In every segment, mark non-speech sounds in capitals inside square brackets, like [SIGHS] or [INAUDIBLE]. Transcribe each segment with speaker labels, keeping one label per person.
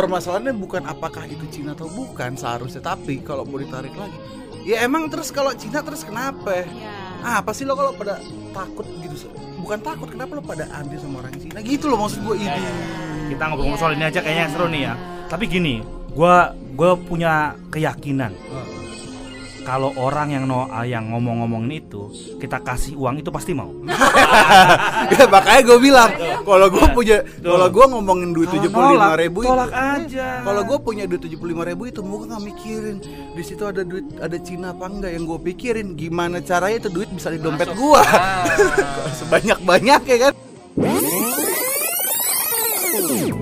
Speaker 1: permasalahannya bukan apakah itu Cina atau bukan seharusnya tapi kalau mau ditarik lagi ya emang terus kalau Cina terus kenapa?
Speaker 2: Ya.
Speaker 1: ah, apa sih lo kalau pada takut gitu? Bukan takut kenapa lo pada anti sama orang Cina? Gitu loh maksud gue ini
Speaker 3: Kita ngobrol soal ini aja kayaknya seru nih ya. Tapi gini, gua gua punya keyakinan kalau orang yang no, yang ngomong-ngomongin itu kita kasih uang itu pasti mau. [LAUGHS] [LAUGHS]
Speaker 1: ya, makanya gue bilang kalau gue punya kalau gue ngomongin duit tujuh puluh lima ribu itu
Speaker 3: tolak aja.
Speaker 1: kalau gue punya duit tujuh puluh lima ribu itu gue nggak mikirin di situ ada duit ada Cina apa enggak yang gue pikirin gimana caranya itu duit bisa di dompet gue [LAUGHS] sebanyak banyak ya kan?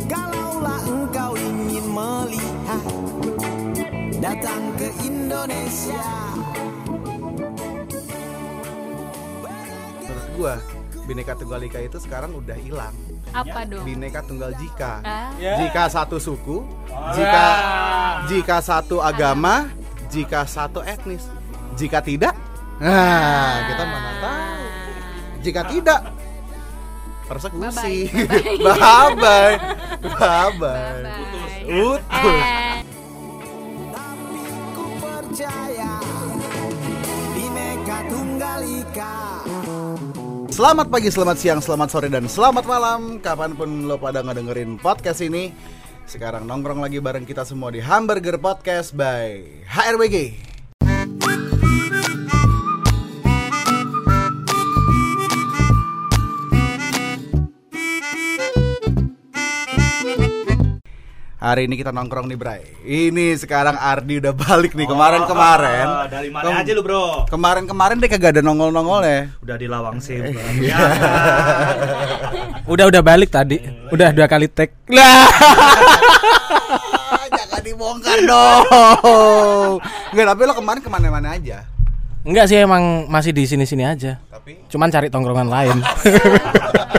Speaker 4: Kalaulah Indonesia.
Speaker 1: Menurut gue bineka tunggal ika itu sekarang udah hilang.
Speaker 2: Apa dong?
Speaker 1: bineka tunggal jika.
Speaker 2: Ah,
Speaker 1: jika satu suku jika jika satu agama jika satu etnis. Jika tidak nah kita mana tahu. Jika tidak persekusi. [LAUGHS] Bye bye bye bye
Speaker 2: bye.
Speaker 1: utus
Speaker 2: Eh,
Speaker 4: Tapi ku percaya. Bineka Tunggal Ika.
Speaker 1: Selamat pagi, selamat siang, selamat sore, dan selamat malam. Kapan pun lo pada ngedengerin podcast ini Sekarang nongkrong lagi bareng kita semua di Hamburger Podcast by HRWG Hari ini kita nongkrong nih Bray Ini sekarang Ardi udah balik nih kemarin-kemarin
Speaker 3: Oh, dari mana
Speaker 1: Kem-
Speaker 3: aja lu, Bro?
Speaker 1: Kemarin-kemarin deh kagak ada nongol-nongol ya
Speaker 3: Udah di lawang sih.
Speaker 1: Eh,
Speaker 3: Bang.
Speaker 1: iya.
Speaker 3: Ya. [LAUGHS]
Speaker 5: Udah udah balik tadi. Udah dua kali tag. Lah. [LAUGHS]
Speaker 1: Jangan dibongkar dong Enggak tapi lo kemarin ke mana-mana aja
Speaker 5: Enggak sih emang masih di sini-sini aja.
Speaker 1: Tapi
Speaker 5: Cuman cari tongkrongan lain. [LAUGHS]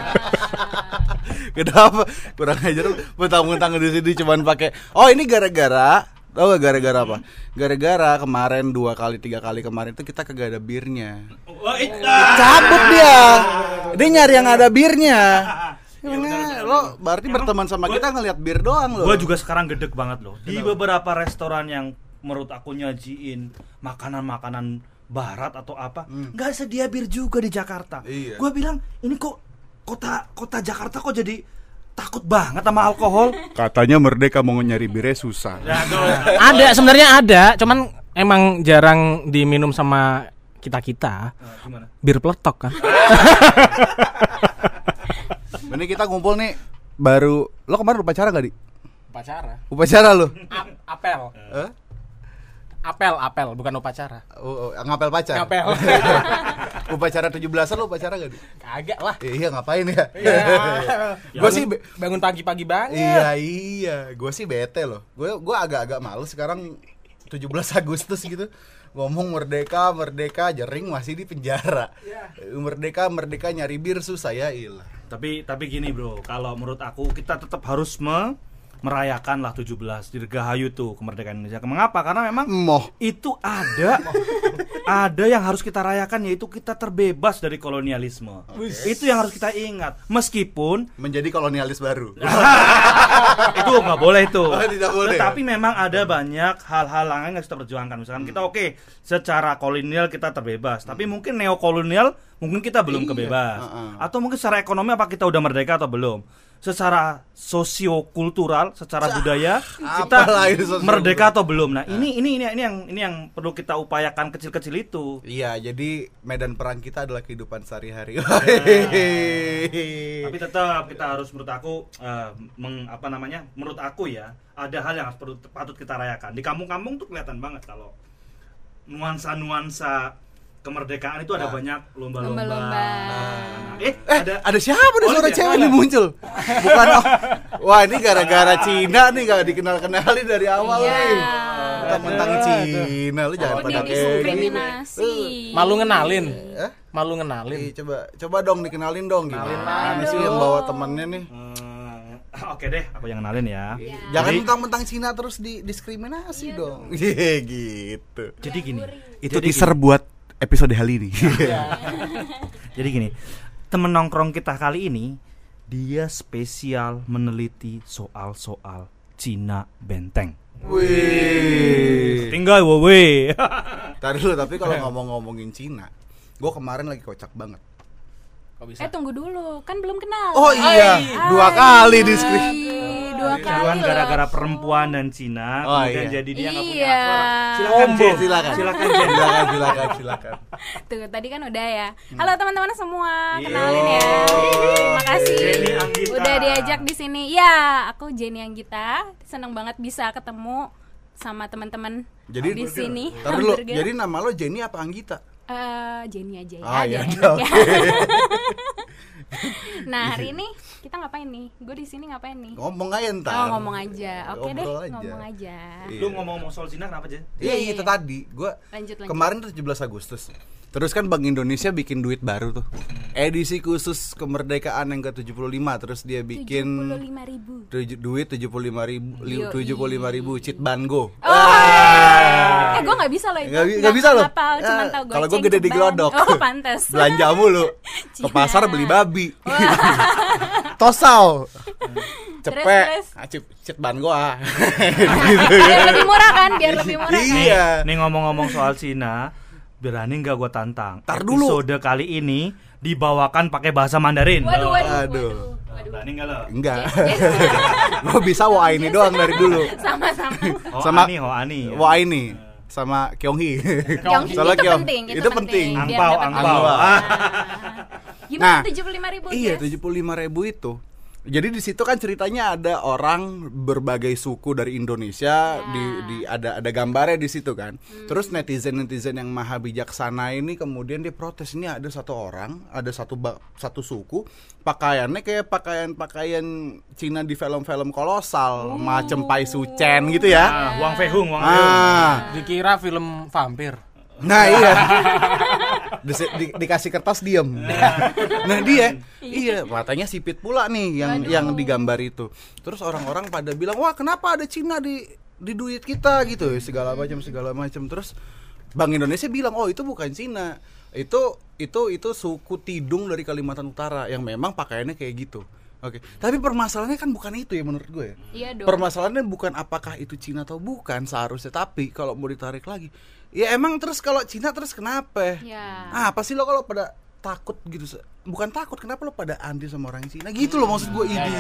Speaker 1: Kenapa? Kurang ajar Mentang-mentang di sini cuman pakai Oh ini gara-gara Tau gak gara-gara apa? Gara-gara kemarin dua kali tiga kali kemarin itu kita kagak ada birnya
Speaker 3: Oh, itu.
Speaker 1: Cabut dia Dia nyari yang ada birnya [LAUGHS] Nah, lo berarti berteman sama kita ngelihat bir doang lo.
Speaker 3: Gue juga sekarang gedek banget loh. Di beberapa restoran yang menurut aku nyajiin makanan-makanan barat atau apa, nggak sedia bir juga di Jakarta.
Speaker 1: Iya.
Speaker 3: Gue bilang ini kok kota kota Jakarta kok jadi takut banget sama alkohol. [LAUGHS]
Speaker 1: Katanya Merdeka mau nyari birnya susah.
Speaker 3: Ya,
Speaker 5: ada sebenarnya ada, cuman emang jarang diminum sama kita-kita.
Speaker 3: Nah, gimana?
Speaker 5: Bir peletok kan. [LAUGHS]
Speaker 1: Ini kita ngumpul nih baru lo kemarin upacara gak di?
Speaker 5: Upacara.
Speaker 1: Upacara lo?
Speaker 5: apel.
Speaker 1: Hah?
Speaker 5: Apel, apel, bukan upacara.
Speaker 1: Oh, oh, ngapel pacar.
Speaker 5: Apel. [LAUGHS]
Speaker 1: upacara 17-an lo upacara gak di?
Speaker 5: Kagak lah.
Speaker 1: Iya ngapain ya?
Speaker 5: Gue [LAUGHS]
Speaker 1: Gua sih
Speaker 5: bangun pagi-pagi banget.
Speaker 1: Iya iya, gue sih bete loh. Gue gua agak-agak males sekarang 17 Agustus gitu ngomong merdeka merdeka jering masih di penjara. Merdeka merdeka nyari bir susah ya ilah.
Speaker 3: Tapi tapi gini bro, kalau menurut aku kita tetap harus me- merayakan lah 17 dirgahayu tuh kemerdekaan Indonesia. Mengapa? Karena memang
Speaker 1: Moh.
Speaker 3: itu ada ada yang harus kita rayakan yaitu kita terbebas dari kolonialisme. Itu yang harus kita ingat. Meskipun
Speaker 1: menjadi kolonialis baru. [LAUGHS]
Speaker 3: itu nggak boleh itu.
Speaker 1: Oh, tidak boleh.
Speaker 3: Tetapi memang ada banyak hal-hal lain yang harus kita perjuangkan. Misalkan kita oke secara kolonial kita terbebas, tapi mungkin neokolonial mungkin kita belum
Speaker 1: Iya,
Speaker 3: kebebas.
Speaker 1: uh-uh.
Speaker 3: Atau mungkin secara ekonomi apa kita udah merdeka atau belum? Secara sosiokultural, secara budaya kita merdeka atau belum? Nah, ini ini ini ini yang ini yang perlu kita upayakan kecil-kecil itu.
Speaker 1: Iya, jadi medan perang kita adalah kehidupan sehari-hari. [LAUGHS]
Speaker 3: Tapi tetap kita harus menurut aku eh, meng- apa namanya? Menurut aku ya, ada hal yang harus perlu patut kita rayakan. Di kampung-kampung tuh kelihatan banget kalau nuansa-nuansa kemerdekaan itu ada
Speaker 1: Nah.
Speaker 3: banyak lomba-lomba.
Speaker 2: Lomba-lomba.
Speaker 3: Nah, eh,
Speaker 1: Eh,
Speaker 3: ada
Speaker 1: ada siapa nih
Speaker 3: Oh,
Speaker 1: suara
Speaker 3: iya.
Speaker 1: cewek nih muncul? Bukan oh. Wah, ini gara-gara Cina nih gak dikenal-kenalin dari awal
Speaker 2: Iya.
Speaker 1: nih. Tentang Cina lu jangan
Speaker 2: Oh,
Speaker 1: pada kayak
Speaker 2: diskriminasi.
Speaker 5: Malu ngenalin.
Speaker 1: Eh?
Speaker 5: Malu ngenalin.
Speaker 1: Ih, coba coba dong dikenalin dong gimana sih yang bawa temennya nih?
Speaker 3: Eh, Oke deh, aku yang kenalin ya.
Speaker 1: Jangan
Speaker 3: Jadi-
Speaker 1: mentang-mentang Cina terus di diskriminasi dong. Iya gitu.
Speaker 3: Jadi gini.
Speaker 1: Itu
Speaker 3: Jadi
Speaker 1: teaser buat episode kali ini. [LAUGHS]
Speaker 3: Jadi gini, temen nongkrong kita kali ini dia spesial meneliti soal-soal Cina benteng.
Speaker 1: Wih.
Speaker 3: Tinggal wowe. [LAUGHS]
Speaker 1: Tadi dulu tapi kalau ngomong-ngomongin Cina, gue kemarin lagi kocak banget.
Speaker 5: Kok bisa?
Speaker 2: Eh tunggu dulu, kan belum kenal.
Speaker 1: Oh iya, dua kali di screen.
Speaker 2: Dua kali
Speaker 3: Kebetulan
Speaker 2: loh.
Speaker 3: gara-gara perempuan dan Cina,
Speaker 1: Oh,
Speaker 3: kemudian
Speaker 1: iya.
Speaker 3: jadi dia nggak punya
Speaker 2: Iya.
Speaker 3: suara. Silakan
Speaker 1: Ombo,
Speaker 3: Jen.
Speaker 1: silakan.
Speaker 3: Silakan Jen.
Speaker 1: silakan, silakan, silakan.
Speaker 2: Tuh, tadi kan udah ya. Halo teman-teman semua,
Speaker 3: Iya.
Speaker 2: kenalin ya. Terima kasih. Udah diajak di sini. Ya, aku Jenny Anggita. Seneng banget bisa ketemu sama teman-teman
Speaker 1: Jadi
Speaker 2: di sini.
Speaker 1: Dulu,
Speaker 2: Hamburger.
Speaker 1: jadi nama lo Jenny apa Anggita?
Speaker 2: Eh, Jenny aja ya.
Speaker 1: Ah, ya
Speaker 2: ya.
Speaker 1: oke. [LAUGHS] [LAUGHS]
Speaker 2: nah, hari ini kita ngapain nih? Gue di sini ngapain nih?
Speaker 1: Ngomong aja ntar.
Speaker 2: Oh, ngomong aja. Oke deh,
Speaker 1: Ngobrol aja.
Speaker 2: ngomong aja.
Speaker 3: Lu ngomong-ngomong soal Cina kenapa Jen?
Speaker 1: Iya,
Speaker 2: Iya,
Speaker 1: itu tadi.
Speaker 2: Lanjut.
Speaker 1: kemarin tuh 17 Agustus. Terus kan Bank Indonesia bikin duit baru tuh. Edisi khusus kemerdekaan yang ke-75 terus dia bikin
Speaker 2: 75 ribu.
Speaker 1: tujuh, duit 75 ribu,
Speaker 2: Yoi.
Speaker 1: 75 ribu cheat bango.
Speaker 2: Oh. Eh, gue nggak bisa loh itu.
Speaker 1: Nggak bi- nggak bisa loh. Ya,
Speaker 2: tahu
Speaker 1: kalau gua gede di gelodok.
Speaker 2: Oh, pantas. [LAUGHS]
Speaker 1: Belanja mulu. [LAUGHS] Ke pasar beli babi. [LAUGHS] Tosau. Cepet. Ah, cheat, cheat ban gua.
Speaker 2: biar lebih murah kan, biar lebih murah. kan?
Speaker 1: Iya.
Speaker 3: Nih ngomong-ngomong soal Cina, berani nggak gua tantang?
Speaker 1: Tar dulu.
Speaker 3: Episode kali ini dibawakan pakai bahasa Mandarin.
Speaker 2: Waduh, waduh,
Speaker 1: Aduh.
Speaker 2: waduh. waduh.
Speaker 3: Berani nggak lo?
Speaker 1: Enggak. [LAUGHS] gua bisa wa ini doang dari dulu.
Speaker 2: Sama-sama. [LAUGHS]
Speaker 3: Oh,
Speaker 1: Sama-
Speaker 3: Ani, oh Ani.
Speaker 1: Wa ini sama Kyonghi.
Speaker 2: Kyonghi
Speaker 1: Soalnya
Speaker 2: itu
Speaker 1: Kyong-
Speaker 2: penting, itu
Speaker 1: Itu penting.
Speaker 2: penting.
Speaker 3: Angpau, angpau.
Speaker 2: Gimana
Speaker 1: Nah,
Speaker 2: 75 ribu?
Speaker 1: Iya, tujuh puluh lima ribu itu. Jadi di situ kan ceritanya ada orang berbagai suku dari Indonesia di, di ada ada gambarnya di situ kan. Terus netizen netizen yang maha bijaksana ini kemudian dia protes ini ada satu orang, ada satu satu suku pakaiannya kayak pakaian pakaian Cina di film-film kolosal, macam Pai Su Chen gitu ya.
Speaker 3: Ah, Wang Fehung, Wang Fehung.
Speaker 1: Ah,
Speaker 5: Dikira film vampir.
Speaker 1: Nah [LAUGHS] iya. Disi- di- Dikasih kertas diem. [LAUGHS] Nah dia. Iya. Matanya sipit pula nih Yang yang digambar itu. Terus orang-orang pada bilang Wah kenapa ada Cina di di duit kita? Gitu Segala macam segala macam. Terus Bank Indonesia bilang Oh itu bukan Cina. Itu itu itu suku Tidung dari Kalimantan Utara Yang memang pakaiannya kayak gitu. Oke, tapi permasalahannya kan bukan itu ya menurut gue ya.
Speaker 2: Iya dong.
Speaker 1: Permasalahannya bukan apakah itu Cina atau bukan seharusnya, tapi kalau mau ditarik lagi, ya emang terus kalau Cina terus kenapa?
Speaker 2: Ya.
Speaker 1: Ah, apa sih lo kalau pada takut gitu? Bukan takut, kenapa lo pada anti sama orang Cina? Gitu loh maksud gue ini.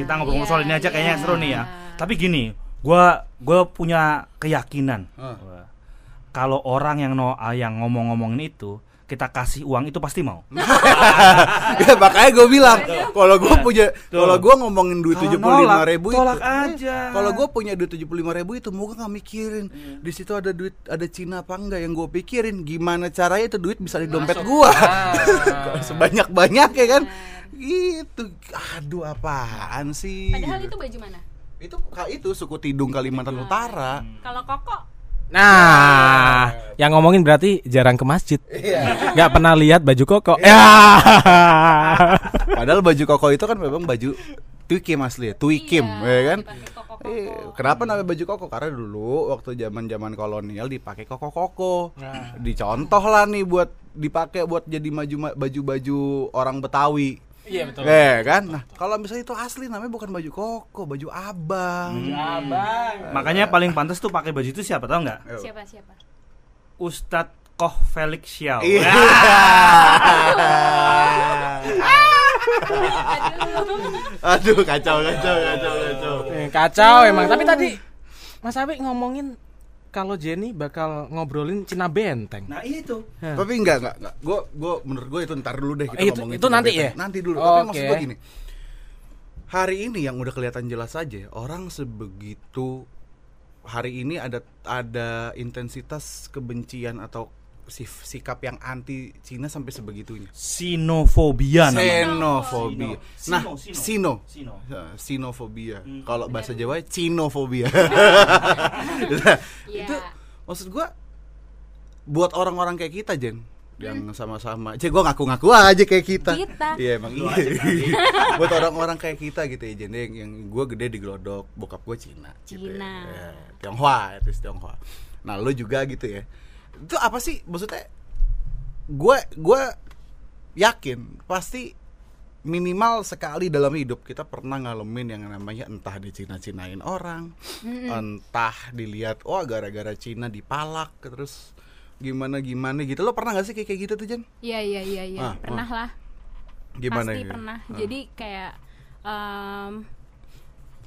Speaker 3: Kita ngobrol
Speaker 2: Iya,
Speaker 3: soal ini aja kayaknya
Speaker 2: iya.
Speaker 3: seru nih ya. Tapi gini, gua gua punya keyakinan. Wah. kalau orang yang no, yang ngomong-ngomongin itu kita kasih uang itu pasti mau. [LAUGHS]
Speaker 1: ya makanya gue bilang, kalau gue punya,
Speaker 3: Tuh.
Speaker 1: kalau gue ngomongin duit tujuh puluh lima ribu itu,
Speaker 3: tolak aja.
Speaker 1: Kalau gue punya duit tujuh puluh lima ribu itu, mau nggak mikirin. Di situ ada duit ada Cina apa enggak yang gue pikirin gimana caranya itu duit bisa di dompet gue [LAUGHS] sebanyak banyak ya kan itu aduh apaan sih?
Speaker 2: Padahal
Speaker 1: gitu.
Speaker 2: itu baju mana?
Speaker 1: itu itu suku Tidung Kalimantan Utara.
Speaker 2: Kalau koko
Speaker 5: Nah, yang ngomongin berarti jarang ke masjid.
Speaker 1: Iya.
Speaker 5: Nggak pernah lihat baju koko. Ya.
Speaker 1: padahal baju koko itu kan memang baju Twikim asli ya Twikim
Speaker 2: Iya,
Speaker 1: ya kan
Speaker 2: koko-koko.
Speaker 1: Eh, kenapa namanya baju koko? Karena dulu waktu zaman-zaman kolonial dipakai koko-koko. Dicontoh lah nih buat dipakai buat jadi maju baju-baju orang Betawi.
Speaker 5: Iya betul.
Speaker 1: Eh kan? Nah, kalau misalnya itu asli namanya bukan baju koko, baju abang.
Speaker 5: Abang.
Speaker 3: Makanya paling pantas tuh pakai baju itu siapa tahu nggak?
Speaker 2: Siapa siapa?
Speaker 3: Ustadz Koh Felix Xiao.
Speaker 1: Iya. [LAUGHS] [LAUGHS] Aduh, kacau kacau kacau kacau.
Speaker 5: Eh, Kacau emang. Tapi tadi Mas Awi ngomongin kalau Jenny bakal ngobrolin Cina Benteng.
Speaker 3: Nah itu.
Speaker 1: Tapi enggak enggak enggak. Gua gua menurut gua itu ntar dulu deh kita
Speaker 5: Eh, itu-
Speaker 1: ngomongin
Speaker 5: itu
Speaker 1: Cina
Speaker 5: nanti
Speaker 1: Benteng.
Speaker 5: ya?
Speaker 1: Nanti dulu.
Speaker 5: Oh,
Speaker 1: Tapi
Speaker 5: oke.
Speaker 1: maksud gua gini. Hari ini yang udah kelihatan jelas aja orang sebegitu hari ini ada ada intensitas kebencian atau sikap yang anti Cina sampai sebegitunya.
Speaker 3: Sinofobia namanya.
Speaker 1: Xenofobia.
Speaker 3: Sino.
Speaker 1: Nah,
Speaker 3: Sino,
Speaker 1: sino.
Speaker 3: sino. Sino.
Speaker 1: Sinofobia.
Speaker 3: Hmm.
Speaker 1: Kalau bahasa Jawa cinofobia. [LAUGHS]
Speaker 2: Iya.
Speaker 1: itu maksud gua buat orang-orang kayak kita, Jen yang sama-sama. Cek gua ngaku-ngaku aja kayak kita.
Speaker 2: Kita.
Speaker 1: Iya, emang iya. [LAUGHS] buat orang-orang kayak kita gitu ya, Jen yang, yang gua gede di Glodok, bokap gua Cina. gitu ya.
Speaker 2: Cina.
Speaker 1: Ya, Tionghoa, itu Tionghoa. Nah, lo juga gitu ya. Itu apa sih maksudnya? Gua gua yakin pasti minimal sekali dalam hidup kita pernah ngalamin yang namanya entah dicina-cinain orang, entah dilihat oh gara-gara Cina dipalak terus gimana gimana gitu. Lo pernah gak sih kayak kayak gitu tuh Jen?
Speaker 2: Iya iya iya iya,
Speaker 1: Ah,
Speaker 2: pernah lah.
Speaker 1: Gimana
Speaker 2: Pasti
Speaker 1: gitu?
Speaker 2: pernah.
Speaker 1: Ah.
Speaker 2: Jadi kayak em,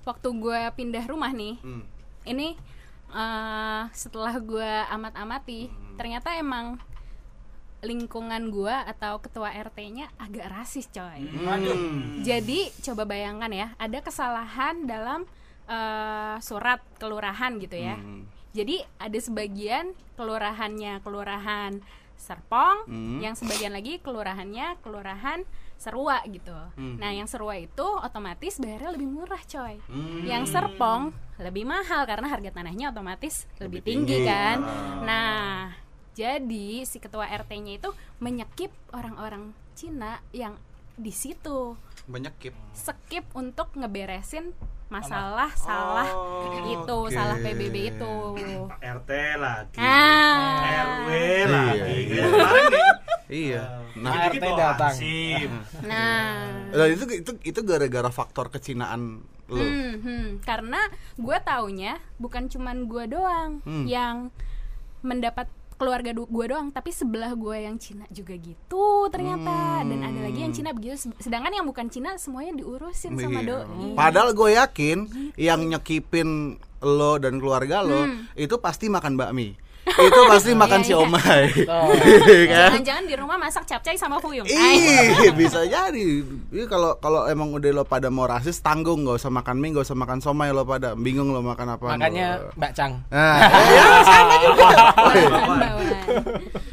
Speaker 2: waktu gue pindah rumah nih,
Speaker 1: Hmm.
Speaker 2: ini eh, setelah gue amat-amati,
Speaker 1: Hmm.
Speaker 2: ternyata emang lingkungan gue atau ketua RT-nya agak rasis coy.
Speaker 1: Hmm.
Speaker 2: Jadi coba bayangkan ya, ada kesalahan dalam eh, surat kelurahan gitu ya.
Speaker 1: Hmm.
Speaker 2: Jadi ada sebagian kelurahannya kelurahan Serpong,
Speaker 1: Hmm.
Speaker 2: yang sebagian lagi kelurahannya kelurahan Serua gitu.
Speaker 1: Hmm.
Speaker 2: Nah, yang Serua itu otomatis bayarnya lebih murah, coy.
Speaker 1: Hmm.
Speaker 2: Yang Serpong lebih mahal karena harga tanahnya otomatis lebih,
Speaker 1: Lebih
Speaker 2: tinggi,
Speaker 1: tinggi.
Speaker 2: kan.
Speaker 1: Ah.
Speaker 2: Nah, jadi si ketua RT-nya itu menyekip orang-orang Cina yang di situ
Speaker 1: Banyak kip.
Speaker 2: skip untuk ngeberesin masalah salah
Speaker 1: Oh,
Speaker 2: itu
Speaker 1: oke.
Speaker 2: salah PBB itu
Speaker 3: RT lagi
Speaker 2: ah
Speaker 3: RW
Speaker 1: Iya,
Speaker 3: lagi
Speaker 1: iya. Iya. Nah,
Speaker 5: Nah, RT datang.
Speaker 2: nah
Speaker 1: Nah, itu itu itu gara-gara faktor kecinaan lo.
Speaker 2: hmm, hmm. karena gue taunya bukan cuman gue doang
Speaker 1: Hmm.
Speaker 2: yang mendapat keluarga gue doang tapi sebelah gue yang Cina juga gitu ternyata dan ada lagi yang Cina begitu sedangkan yang bukan Cina semuanya diurusin sama
Speaker 1: Iya.
Speaker 2: doi
Speaker 1: Padahal gue yakin yang nyekipin lo dan keluarga lo itu pasti makan bakmi. [LAUGHS] itu pasti makan
Speaker 2: Hmm. Iya, [LAUGHS] iya.
Speaker 1: siomay.
Speaker 5: Oh.
Speaker 1: kan?
Speaker 2: jangan-jangan di rumah masak capcay sama fuyung.
Speaker 1: Ih, [LAUGHS] bisa jadi. Iya kalau kalau emang udah lo pada mau rasis tanggung nggak usah makan mie, nggak usah makan somai lo pada bingung lo makan apa.
Speaker 5: Makanya Mbak Cang.
Speaker 1: Nah, ya, sama juga.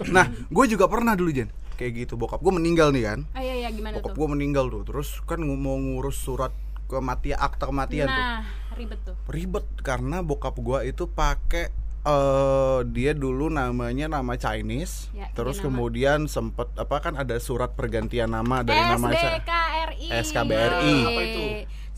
Speaker 1: Nah, gue juga pernah dulu Jen kayak gitu bokap gue meninggal nih kan.
Speaker 2: Oh iya iya gimana
Speaker 1: Bokap
Speaker 2: tuh?
Speaker 1: gue meninggal tuh, terus kan mau ngurus surat kematian akta kematian tuh.
Speaker 2: Nah, ribet tuh.
Speaker 1: ribet karena bokap gua itu pakai eh dia dulu namanya nama Chinese,
Speaker 2: Ya,
Speaker 1: terus
Speaker 2: dia nama.
Speaker 1: kemudian sempet apa kan ada surat pergantian nama dari nama
Speaker 2: SBKRI.
Speaker 1: SKBRI.
Speaker 3: Apa itu?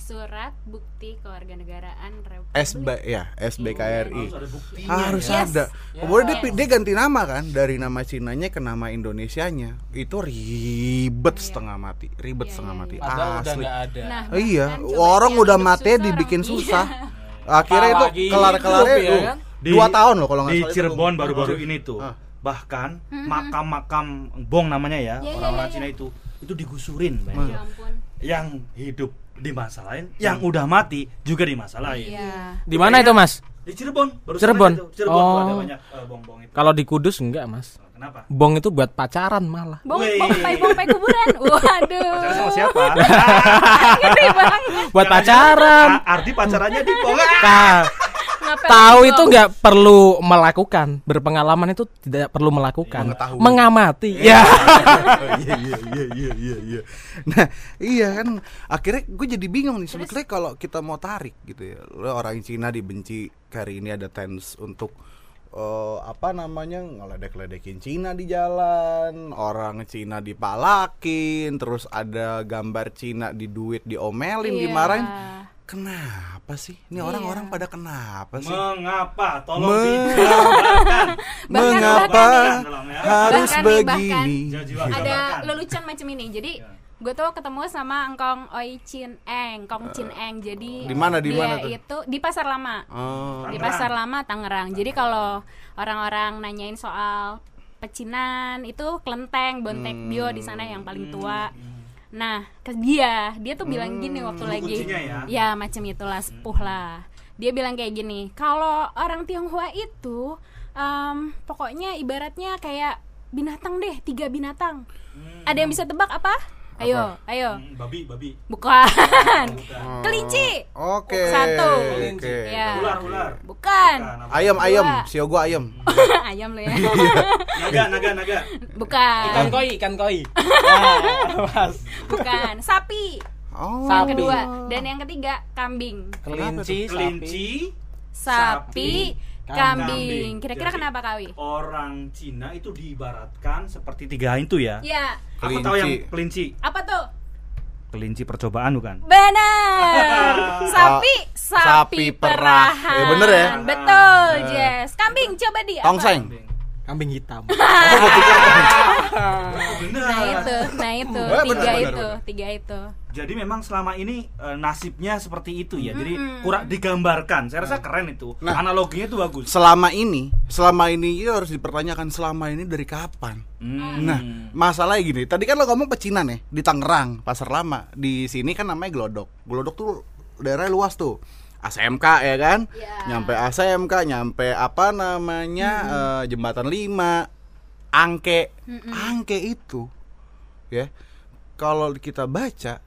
Speaker 2: Surat Bukti Kewarganegaraan Republik.
Speaker 1: SB ya SBKRI
Speaker 3: Harus ada buktinya
Speaker 1: harus
Speaker 3: ya.
Speaker 2: Yes.
Speaker 1: ada. Kemudian dia,
Speaker 2: Yes.
Speaker 1: dia ganti nama kan dari nama Cinanya ke nama Indonesianya. Itu ribet setengah mati, ribet
Speaker 2: Iya,
Speaker 1: setengah
Speaker 2: iya,
Speaker 1: mati.
Speaker 5: Padahal udah
Speaker 1: Asli.
Speaker 5: nggak ada.
Speaker 2: Nah,
Speaker 1: Iya, orang udah mati dibikin
Speaker 2: orang-
Speaker 1: susah.
Speaker 2: Iya. [LAUGHS]
Speaker 1: Akhirnya itu
Speaker 5: Apalagi hidup, ya kan?
Speaker 3: Di-
Speaker 1: dua tahun loh kalau nggak
Speaker 3: di
Speaker 1: salah itu.
Speaker 3: Cirebon baru-baru ini tuh
Speaker 1: Ah.
Speaker 3: bahkan makam-makam bong namanya ya
Speaker 2: Iya, iya,
Speaker 3: orang-orang
Speaker 2: iya,
Speaker 3: Cina
Speaker 2: iya.
Speaker 3: itu itu digusurin
Speaker 2: Ya
Speaker 3: bayangin.
Speaker 2: ampun.
Speaker 3: yang hidup dimasalahin yang udah mati juga dimasalahin
Speaker 2: Iya.
Speaker 5: Di mana itu, Mas?
Speaker 3: di Cirebon baru
Speaker 5: Cirebon?
Speaker 3: itu. Cirebon tuh ada
Speaker 5: Oh.
Speaker 3: banyak bong-bong itu
Speaker 5: Kalau di Kudus enggak, Mas.
Speaker 3: Kenapa
Speaker 5: Bong itu buat pacaran malah.
Speaker 2: Bong,
Speaker 3: Wih.
Speaker 2: bong, pai, bong, pai kuburan. [LAUGHS] Waduh.
Speaker 3: pacaran sama siapa [LAUGHS]
Speaker 2: banget.
Speaker 5: Buat
Speaker 3: Jangan-jangan
Speaker 5: pacaran.
Speaker 3: A- Ardi pacarannya di bong
Speaker 5: Nah, tahu itu nggak perlu melakukan. Berpengalaman itu tidak perlu melakukan.
Speaker 1: Mengetahui.
Speaker 5: Mengamati.
Speaker 1: Iya.
Speaker 5: Ya. [LAUGHS]
Speaker 1: iya iya iya iya iya iya nah iya kan akhirnya gue jadi bingung nih sebetulnya kalau kita mau tarik gitu ya lo orang Cina dibenci hari ini ada tens untuk eh, apa namanya ngeledek-ledekin Cina di jalan orang Cina dipalakin terus ada gambar Cina di duit diomelin
Speaker 2: Iya.
Speaker 1: dimarahin kenapa sih ini
Speaker 2: Iya.
Speaker 1: orang-orang pada kenapa sih
Speaker 3: mengapa tolong
Speaker 1: Mengapa?
Speaker 3: dijelaskan [LAUGHS]
Speaker 1: mengapa
Speaker 2: bahkan
Speaker 3: ya.
Speaker 1: harus
Speaker 2: Bahkan bahkan.
Speaker 1: begini
Speaker 3: Jiwa-jiwa
Speaker 2: ada lelucon macam ini. Jadi
Speaker 3: Ya.
Speaker 2: Gue tuh ketemu sama Engkong Oi Chin Eng, Kong Chin Eng. Jadi
Speaker 1: Di mana, di
Speaker 2: dia
Speaker 1: mana tuh?
Speaker 2: itu di Pasar Lama.
Speaker 1: Oh.
Speaker 2: Di. Pasar Lama Tangerang. Jadi kalau orang-orang nanyain soal pecinan itu kelenteng Bontek
Speaker 1: Hmm.
Speaker 2: Bio di sana yang paling tua. Nah, ke dia, dia tuh bilang gini waktu lagi
Speaker 3: ya.
Speaker 2: ya macam itulah sepuh lah. Dia bilang kayak gini, kalau orang Tionghoa itu em, pokoknya ibaratnya kayak binatang deh, tiga binatang. Ada yang bisa tebak apa? Ayo, ayo.
Speaker 3: Hmm, babi babi
Speaker 2: Bukan.
Speaker 3: Bukan. [LAUGHS]
Speaker 2: Kelinci.
Speaker 1: Oke.
Speaker 2: Satu.
Speaker 1: Oke.
Speaker 2: Ya.
Speaker 3: ular ular
Speaker 2: Bukan.
Speaker 3: Bukan, apa?
Speaker 1: Ayam ayam, siogo ayam. [LAUGHS]
Speaker 2: Ayam lo ya. [LAUGHS]
Speaker 3: naga naga naga
Speaker 5: Ikan
Speaker 2: Bukan.
Speaker 5: koi, ikan koi. Nah, Mas.
Speaker 2: Bukan. Sapi.
Speaker 1: Oh.
Speaker 2: Yang
Speaker 5: Sapi.
Speaker 2: kedua. Dan yang ketiga kambing.
Speaker 5: Kelinci, sapi.
Speaker 3: kelinci
Speaker 2: Sapi,
Speaker 3: Sapi,
Speaker 2: kambing. Kira-kira kenapa kawi?
Speaker 3: orang Cina itu diibaratkan seperti tiga itu ya
Speaker 2: Ya.
Speaker 3: aku tahu yang
Speaker 1: Kelinci.
Speaker 2: Apa tuh?
Speaker 3: kelinci percobaan bukan
Speaker 2: Benar. [LAUGHS] Sapi, sapi,
Speaker 1: sapi perah.
Speaker 2: perahan.
Speaker 1: Ya, bener ya?
Speaker 2: Betul, Jess. Kambing coba di apa?
Speaker 1: Tongseng.
Speaker 5: Kambing hitam. [LAUGHS]
Speaker 3: bener
Speaker 2: Nah itu. Nah itu
Speaker 1: benar,
Speaker 2: tiga
Speaker 1: benar,
Speaker 2: itu,
Speaker 1: benar.
Speaker 2: tiga itu.
Speaker 3: Jadi memang selama ini eh, nasibnya seperti itu ya. Jadi kurang digambarkan. Saya rasa keren itu.
Speaker 1: Nah.
Speaker 3: Analoginya itu bagus.
Speaker 1: selama ini selama ini itu harus dipertanyakan selama ini dari kapan
Speaker 3: Hmm.
Speaker 1: nah masalahnya gini tadi kan lo ngomong pecinan ya di Tangerang pasar lama di sini kan namanya Glodok Glodok tuh daerahnya luas tuh ASMK ya kan
Speaker 2: Iya.
Speaker 1: nyampe ASMK nyampe apa namanya eh, jembatan 5 Angke Angke itu ya kalau kita baca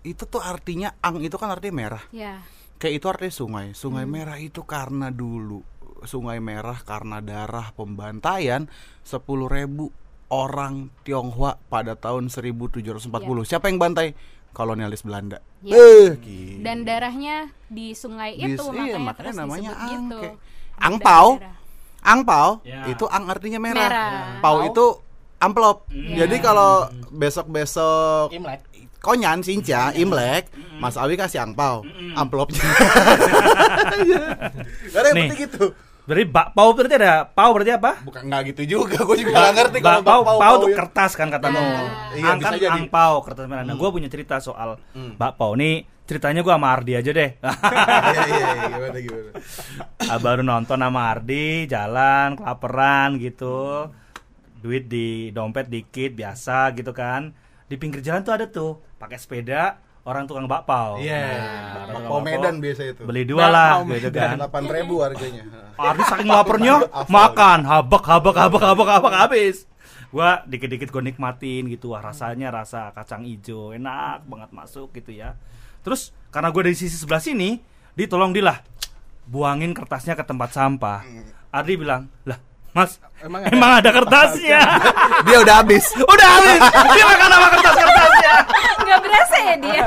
Speaker 1: itu tuh artinya ang itu kan artinya merah
Speaker 2: Ya.
Speaker 1: Kayak itu artinya sungai. Sungai merah itu karena dulu sungai merah karena darah pembantaian 10.000 orang Tionghoa pada tahun 1740. Siapa yang bantai? Kolonialis Belanda.
Speaker 2: Ya.
Speaker 1: Eh, gila.
Speaker 2: Dan darahnya di sungai
Speaker 1: Di-
Speaker 2: itu
Speaker 1: iya,
Speaker 2: makanya,
Speaker 1: makanya
Speaker 2: terus
Speaker 1: namanya
Speaker 2: disebut gitu.
Speaker 1: angke. Angpau.
Speaker 2: Darah-darah.
Speaker 1: Angpau
Speaker 3: Ya.
Speaker 1: itu ang artinya merah.
Speaker 2: Merah.
Speaker 1: Pau itu amplop.
Speaker 2: Ya.
Speaker 1: Jadi kalau besok-besok
Speaker 5: Imlek.
Speaker 1: konyan sinca imlek Mas Awi kasih angpau amplopnya [LAUGHS] karena yang
Speaker 3: Nih.
Speaker 1: penting gitu
Speaker 3: Berarti bakpao berarti ada pau berarti apa?
Speaker 1: bukan nggak gitu juga gue juga nggak ngerti kalau
Speaker 3: bakpao pau
Speaker 1: pau
Speaker 3: tuh
Speaker 1: ya.
Speaker 3: kertas kan katamu.
Speaker 1: Iya,
Speaker 3: Ang
Speaker 1: bisa
Speaker 3: kan
Speaker 1: jadi. Hmm.
Speaker 3: angpau kertas merah. Nah, gue punya cerita soal bakpao. Nih ceritanya gue sama Ardi aja deh. [LAUGHS]
Speaker 1: iya iya iya gimana gimana
Speaker 3: Ah, baru nonton sama Ardi jalan kelaparan gitu duit di dompet dikit biasa gitu kan di pinggir jalan tuh ada tuh pakai sepeda orang tukang bakpao.
Speaker 1: Iya.
Speaker 3: Nah,
Speaker 1: bakpao Medan biasa itu.
Speaker 3: beli dua lah gitu kan.
Speaker 1: delapan ribu harganya. [LAUGHS]
Speaker 3: Ardi saking laparnya
Speaker 1: Hafal.
Speaker 3: makan. Habak habak habak habak habak habis. Gua dikit-dikit gue nikmatin gitu. Wah rasanya rasa kacang ijo enak banget masuk gitu ya. Terus karena gue dari sisi sebelah sini ditolong dilah buangin kertasnya ke tempat sampah. Ardi bilang lah mas
Speaker 5: Emang
Speaker 3: emang
Speaker 5: ada?
Speaker 3: ada, kertasnya [LAUGHS]
Speaker 1: dia udah habis
Speaker 3: udah habis dia makan apa kertas kertasnya
Speaker 2: Nggak berasa ya dia.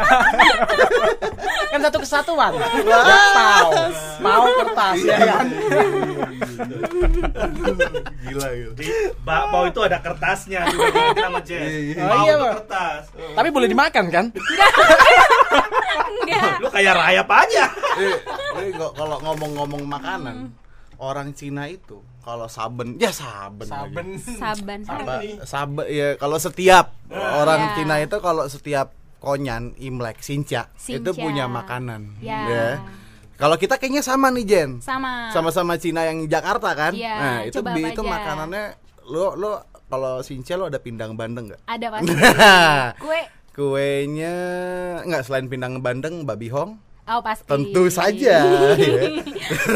Speaker 5: Kan satu kesatuan. Bakpao. Mau kertas ya kan.
Speaker 1: gila gila
Speaker 3: di bakpao itu ada kertasnya juga nama Jess
Speaker 1: Iya,
Speaker 5: iya.
Speaker 3: Mau
Speaker 5: Oh, iya,
Speaker 3: kertas
Speaker 5: Tapi boleh dimakan kan?
Speaker 2: Enggak.
Speaker 3: lu kayak rayap aja
Speaker 1: Eh, eh, kok- kalau ngomong-ngomong makanan orang Cina itu kalau saben ya saben lagi.
Speaker 2: Saban.
Speaker 1: Ba- sabe ya kalau setiap orang
Speaker 2: Ya.
Speaker 1: Cina itu kalau setiap konyan Imlek Sinca, itu punya makanan
Speaker 2: Ya.
Speaker 1: Kalau kita kayaknya sama nih Jen.
Speaker 2: Sama.
Speaker 1: Sama-sama Cina yang Jakarta kan?
Speaker 2: Iya,
Speaker 1: nah, itu
Speaker 2: coba
Speaker 1: itu
Speaker 2: aja?
Speaker 1: makanannya lo lo kalau Sinca lo ada pindang bandeng nggak?
Speaker 2: Ada pasti. [LAUGHS] Kue.
Speaker 1: Kuenya nggak selain pindang bandeng babi hong?
Speaker 2: Oh pasti.
Speaker 1: Tentu saja. [LAUGHS] ya.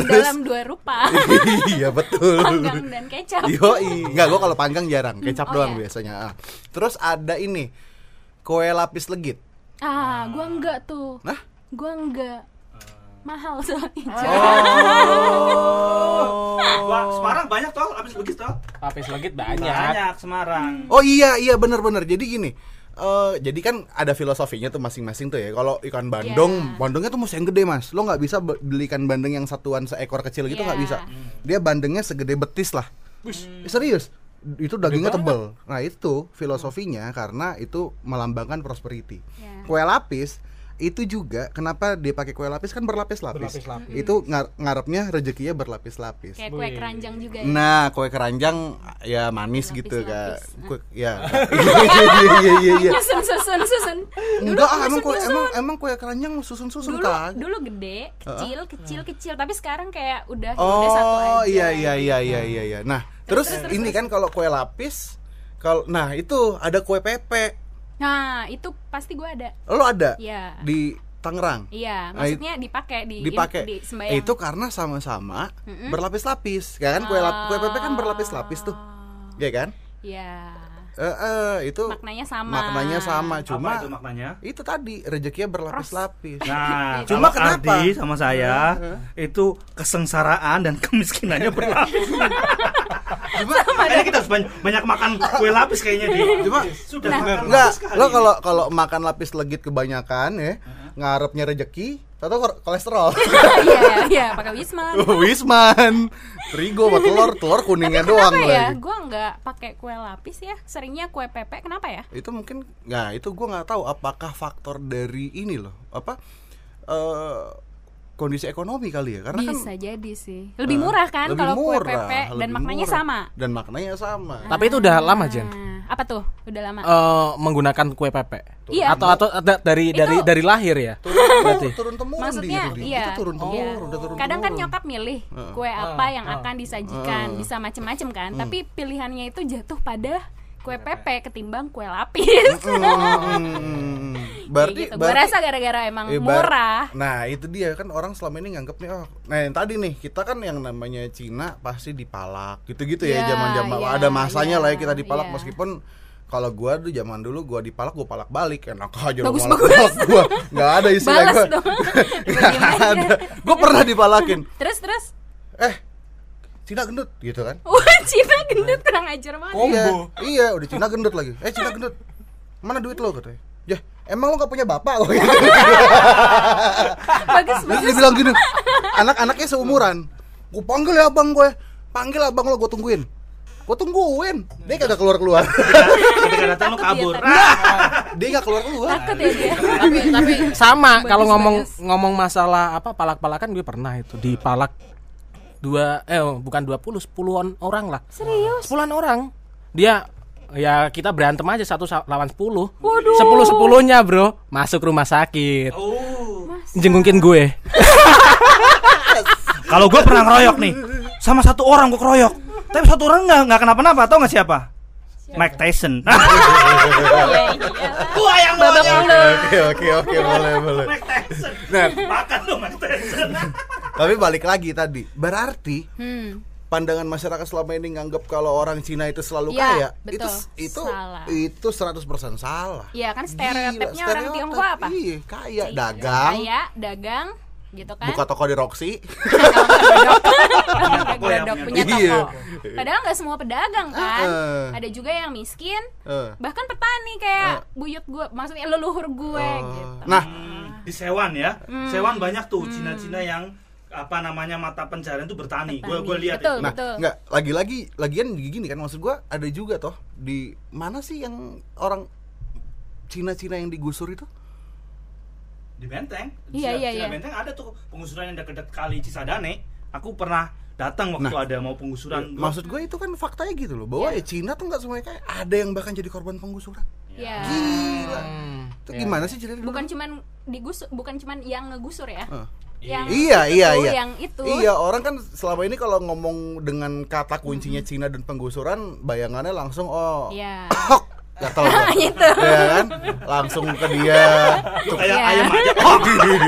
Speaker 2: Dalam dua rupa. [LAUGHS]
Speaker 1: iya betul.
Speaker 2: Panggang dan kecap.
Speaker 1: Yoi, nggak gua kalau panggang jarang, kecap
Speaker 2: oh
Speaker 1: doang
Speaker 2: iya.
Speaker 1: biasanya. Ah. Terus ada ini kue lapis legit.
Speaker 2: Ah, gua enggak tuh.
Speaker 1: Nah,
Speaker 2: Gua enggak. Mahal [LAUGHS] soalnya.
Speaker 3: Wah, Semarang banyak toh, habis begitu toh.
Speaker 5: Lapis legit banyak.
Speaker 3: Banyak Semarang.
Speaker 1: oh iya iya bener-bener. Jadi gini, eh jadi kan ada filosofinya tuh masing-masing tuh ya. Kalau ikan bandeng,
Speaker 2: Iya.
Speaker 1: bandengnya tuh mesti yang gede mas. Lo nggak bisa be- beli ikan bandeng yang satuan seekor kecil gitu nggak
Speaker 2: Iya.
Speaker 1: bisa. Dia bandengnya segede betis lah. Eh, serius, itu dagingnya tebel. Nah itu filosofinya karena itu melambangkan prosperity.
Speaker 2: Iya.
Speaker 1: Kue lapis itu juga kenapa dia pakai kue lapis kan berlapis-lapis.
Speaker 5: Berlapis-lapis.
Speaker 1: Itu ngar- ngarepnya rezekinya berlapis-lapis.
Speaker 2: Kayak kue keranjang juga ya.
Speaker 1: Nah, kue keranjang ya manis gitu kak.
Speaker 2: Berlapis-lapis.
Speaker 1: Kue ya. Iya iya iya iya. [LAUGHS]
Speaker 2: Susun susun susun.
Speaker 1: Enggak, ah, emang kue
Speaker 2: susun.
Speaker 1: emang emang kue keranjang susun-susun
Speaker 2: dulu
Speaker 1: kak.
Speaker 2: dulu gede, kecil, kecil, kecil, tapi sekarang kayak udah udah
Speaker 1: Oh
Speaker 2: satu aja.
Speaker 1: iya iya iya iya iya iya. Nah, terus, ini kan kalau kue lapis kalau nah itu ada kue pepe.
Speaker 2: Nah, itu pasti gua ada.
Speaker 1: Lo ada
Speaker 2: Iya.
Speaker 1: di Tangerang?
Speaker 2: Iya,
Speaker 1: Nah,
Speaker 2: maksudnya dipakai di
Speaker 1: dipakai
Speaker 2: di sembahyang.
Speaker 1: itu karena sama-sama
Speaker 2: Mm-mm.
Speaker 1: berlapis-lapis ya kan kue lap- kue pepe kan berlapis-lapis tuh
Speaker 2: Oh.
Speaker 1: ya kan
Speaker 2: Iya.
Speaker 1: Eh eh, itu
Speaker 2: Maknanya sama.
Speaker 1: maknanya sama cuma
Speaker 3: Apa itu maknanya?
Speaker 1: itu tadi rezekinya berlapis-lapis
Speaker 3: Nah,
Speaker 1: Cuma
Speaker 3: kalau
Speaker 1: kenapa?
Speaker 3: Ardi sama saya itu kesengsaraan dan kemiskinannya berlapis. [LAUGHS] Makanya kita harus banyak, banyak makan kue lapis kayaknya di.
Speaker 1: cuma
Speaker 3: Sudah
Speaker 2: Nah.
Speaker 1: enggak lo kalau kalau makan lapis legit kebanyakan ya ngarepnya rezeki atau kolesterol [LAUGHS]
Speaker 2: Iya, iya, pakai Wisman. [LAUGHS]
Speaker 1: Wisman terigu sama telur telur kuningnya doang
Speaker 2: Kenapa ya?
Speaker 1: lagi
Speaker 2: Gua nggak pakai kue lapis ya. Seringnya kue pepe. Kenapa ya?
Speaker 1: itu mungkin nah itu gua nggak tahu apakah faktor dari ini loh apa eh kondisi ekonomi kali ya karena kan
Speaker 2: Bisa jadi sih. Lebih murah kan
Speaker 1: lebih
Speaker 2: kalau kue
Speaker 1: murah,
Speaker 2: pepe dan
Speaker 1: lebih
Speaker 2: maknanya
Speaker 1: murah.
Speaker 2: sama.
Speaker 1: dan maknanya sama
Speaker 5: Tapi itu udah lama, Jen.
Speaker 2: Nah, apa tuh? Udah lama.
Speaker 5: Eh, menggunakan kue pepe.
Speaker 2: Iya.
Speaker 5: Atau atau ada dari dari dari lahir ya. Berarti.
Speaker 1: turun temurun
Speaker 2: Maksudnya
Speaker 1: di,
Speaker 2: iya.
Speaker 1: itu turun
Speaker 2: iya.
Speaker 1: temurun udah turun
Speaker 2: Kadang kan nyokap milih kue apa yang akan disajikan, bisa macem-macem kan. Tapi pilihannya itu jatuh pada kue pepe ketimbang kue lapis.
Speaker 1: Hmm, [LAUGHS]
Speaker 2: Kayak
Speaker 1: berarti
Speaker 2: gitu.
Speaker 1: Berarti-
Speaker 2: rasa gara-gara emang
Speaker 1: Eh,
Speaker 2: murah.
Speaker 1: Nah itu dia kan orang selama ini nganggep nih oh, nah yang tadi nih kita kan yang namanya Cina pasti dipalak gitu-gitu ya
Speaker 2: Iya,
Speaker 1: zaman-zaman
Speaker 2: iya,
Speaker 1: ada masanya
Speaker 2: iya,
Speaker 1: lah ya kita dipalak
Speaker 2: iya.
Speaker 1: meskipun kalau gua dulu zaman dulu gua dipalak gua palak balik enak aja
Speaker 2: Bagus,
Speaker 1: malak
Speaker 2: bagus. [LAUGHS]
Speaker 1: gua nggak ada istilah gua [LAUGHS] nggak
Speaker 2: Bagaimana?
Speaker 1: ada gua pernah dipalakin
Speaker 2: Terus terus.
Speaker 1: eh Cina gendut gitu kan [LAUGHS]
Speaker 2: Wah, Cina gendut kurang ajar banget.
Speaker 1: iya iya udah Cina gendut lagi eh Cina gendut mana duit lo katanya ya emang lo gak punya bapak kok gitu. [LAUGHS]
Speaker 2: Bagus bagus.
Speaker 1: dia bilang gini, anak-anaknya seumuran. Gue panggil ya abang gue, panggil abang lo gue tungguin. Gue tungguin, dia kagak keluar keluar.
Speaker 3: Ketika datang lu
Speaker 2: Takut
Speaker 3: kabur.
Speaker 2: dia tadi.
Speaker 1: dia gak keluar keluar.
Speaker 2: Takut ya dia.
Speaker 5: tapi tapi sama kalau ngomong
Speaker 2: bagus.
Speaker 5: ngomong masalah apa palak-palakan gue pernah itu dipalak dua eh oh, bukan 20 sepuluhan orang lah
Speaker 2: Serius?
Speaker 5: sepuluhan orang dia ya kita berantem aja satu sa- lawan sepuluh
Speaker 2: Waduh.
Speaker 5: sepuluh sepuluhnya bro masuk rumah sakit
Speaker 3: Oh.
Speaker 5: jengukin gue
Speaker 3: Kalau gue pernah ngeroyok nih, sama satu orang gue keroyok, tapi satu orang nggak nggak kenapa-napa, tau nggak siapa? Mike Tyson. [LAUGHS]
Speaker 2: Iya, iya.
Speaker 3: Gua yang
Speaker 2: Babak mulu.
Speaker 1: Oke oke oke boleh boleh.
Speaker 3: Mike Tyson.
Speaker 1: Nah,
Speaker 3: Makan dong Mike Tyson. [LAUGHS]
Speaker 1: tapi balik lagi tadi, berarti
Speaker 2: Hmm.
Speaker 1: pandangan masyarakat selama ini nganggap kalau orang Cina itu selalu
Speaker 2: Iya,
Speaker 1: kaya,
Speaker 2: betul.
Speaker 1: itu itu
Speaker 2: Salah.
Speaker 1: itu 100% salah.
Speaker 2: Iya kan stereotipnya
Speaker 1: Gila,
Speaker 2: orang
Speaker 1: stereotip.
Speaker 2: Tionghoa apa?
Speaker 1: Iya, kaya, dagang,
Speaker 2: Kaya, dagang, gitu kan?
Speaker 1: buka toko di Roxy. [LAUGHS]
Speaker 3: toko
Speaker 2: Gedok
Speaker 3: punya
Speaker 2: punya
Speaker 1: toko.
Speaker 2: toko. Padahal nggak semua pedagang kan.
Speaker 1: Heeh.
Speaker 2: Ada juga yang miskin,
Speaker 1: Eh.
Speaker 2: bahkan petani kayak buyut gue, maksudnya leluhur gue
Speaker 1: Oh.
Speaker 2: gitu.
Speaker 1: Nah,
Speaker 3: Di Sewan ya,
Speaker 2: Hmm.
Speaker 3: Sewan banyak tuh Cina-Cina yang apa namanya mata pencarian tuh bertani. Gue gue lihat
Speaker 2: Betul.
Speaker 3: itu.
Speaker 1: Nah, enggak lagi-lagi lagian gini kan maksud gua ada juga toh di mana sih yang orang Cina-Cina yang digusur itu?
Speaker 3: Di Benteng. Di
Speaker 2: Iya,
Speaker 3: Cina-
Speaker 2: iya,
Speaker 3: Cina
Speaker 2: iya.
Speaker 3: Benteng ada tuh pengusuran yang dekat-dekat kali Cisadane. Aku pernah datang waktu
Speaker 1: Nah,
Speaker 3: ada mau pengusuran. Gua-
Speaker 1: Maksud gue itu kan faktanya gitu loh bahwa ya Cina tuh nggak semuanya kayak ada yang bahkan jadi korban penggusuran.
Speaker 2: Ya.
Speaker 1: Gila. Itu
Speaker 5: Ya.
Speaker 1: gimana sih ceritanya?
Speaker 2: Bukan cuman digusur, bukan cuman yang ngegusur ya.
Speaker 1: Eh.
Speaker 2: Yang
Speaker 1: Iya
Speaker 2: itu
Speaker 1: iya
Speaker 2: tuh,
Speaker 1: iya.
Speaker 2: Yang itu.
Speaker 1: Iya orang kan selama ini kalau ngomong dengan kata kuncinya Cina dan penggusuran bayangannya langsung oh
Speaker 2: Iya. [COUGHS]
Speaker 1: gatel [LAUGHS] gua.
Speaker 2: Gitu.
Speaker 1: ya kan langsung ke dia
Speaker 3: Lu kayak ayam aja.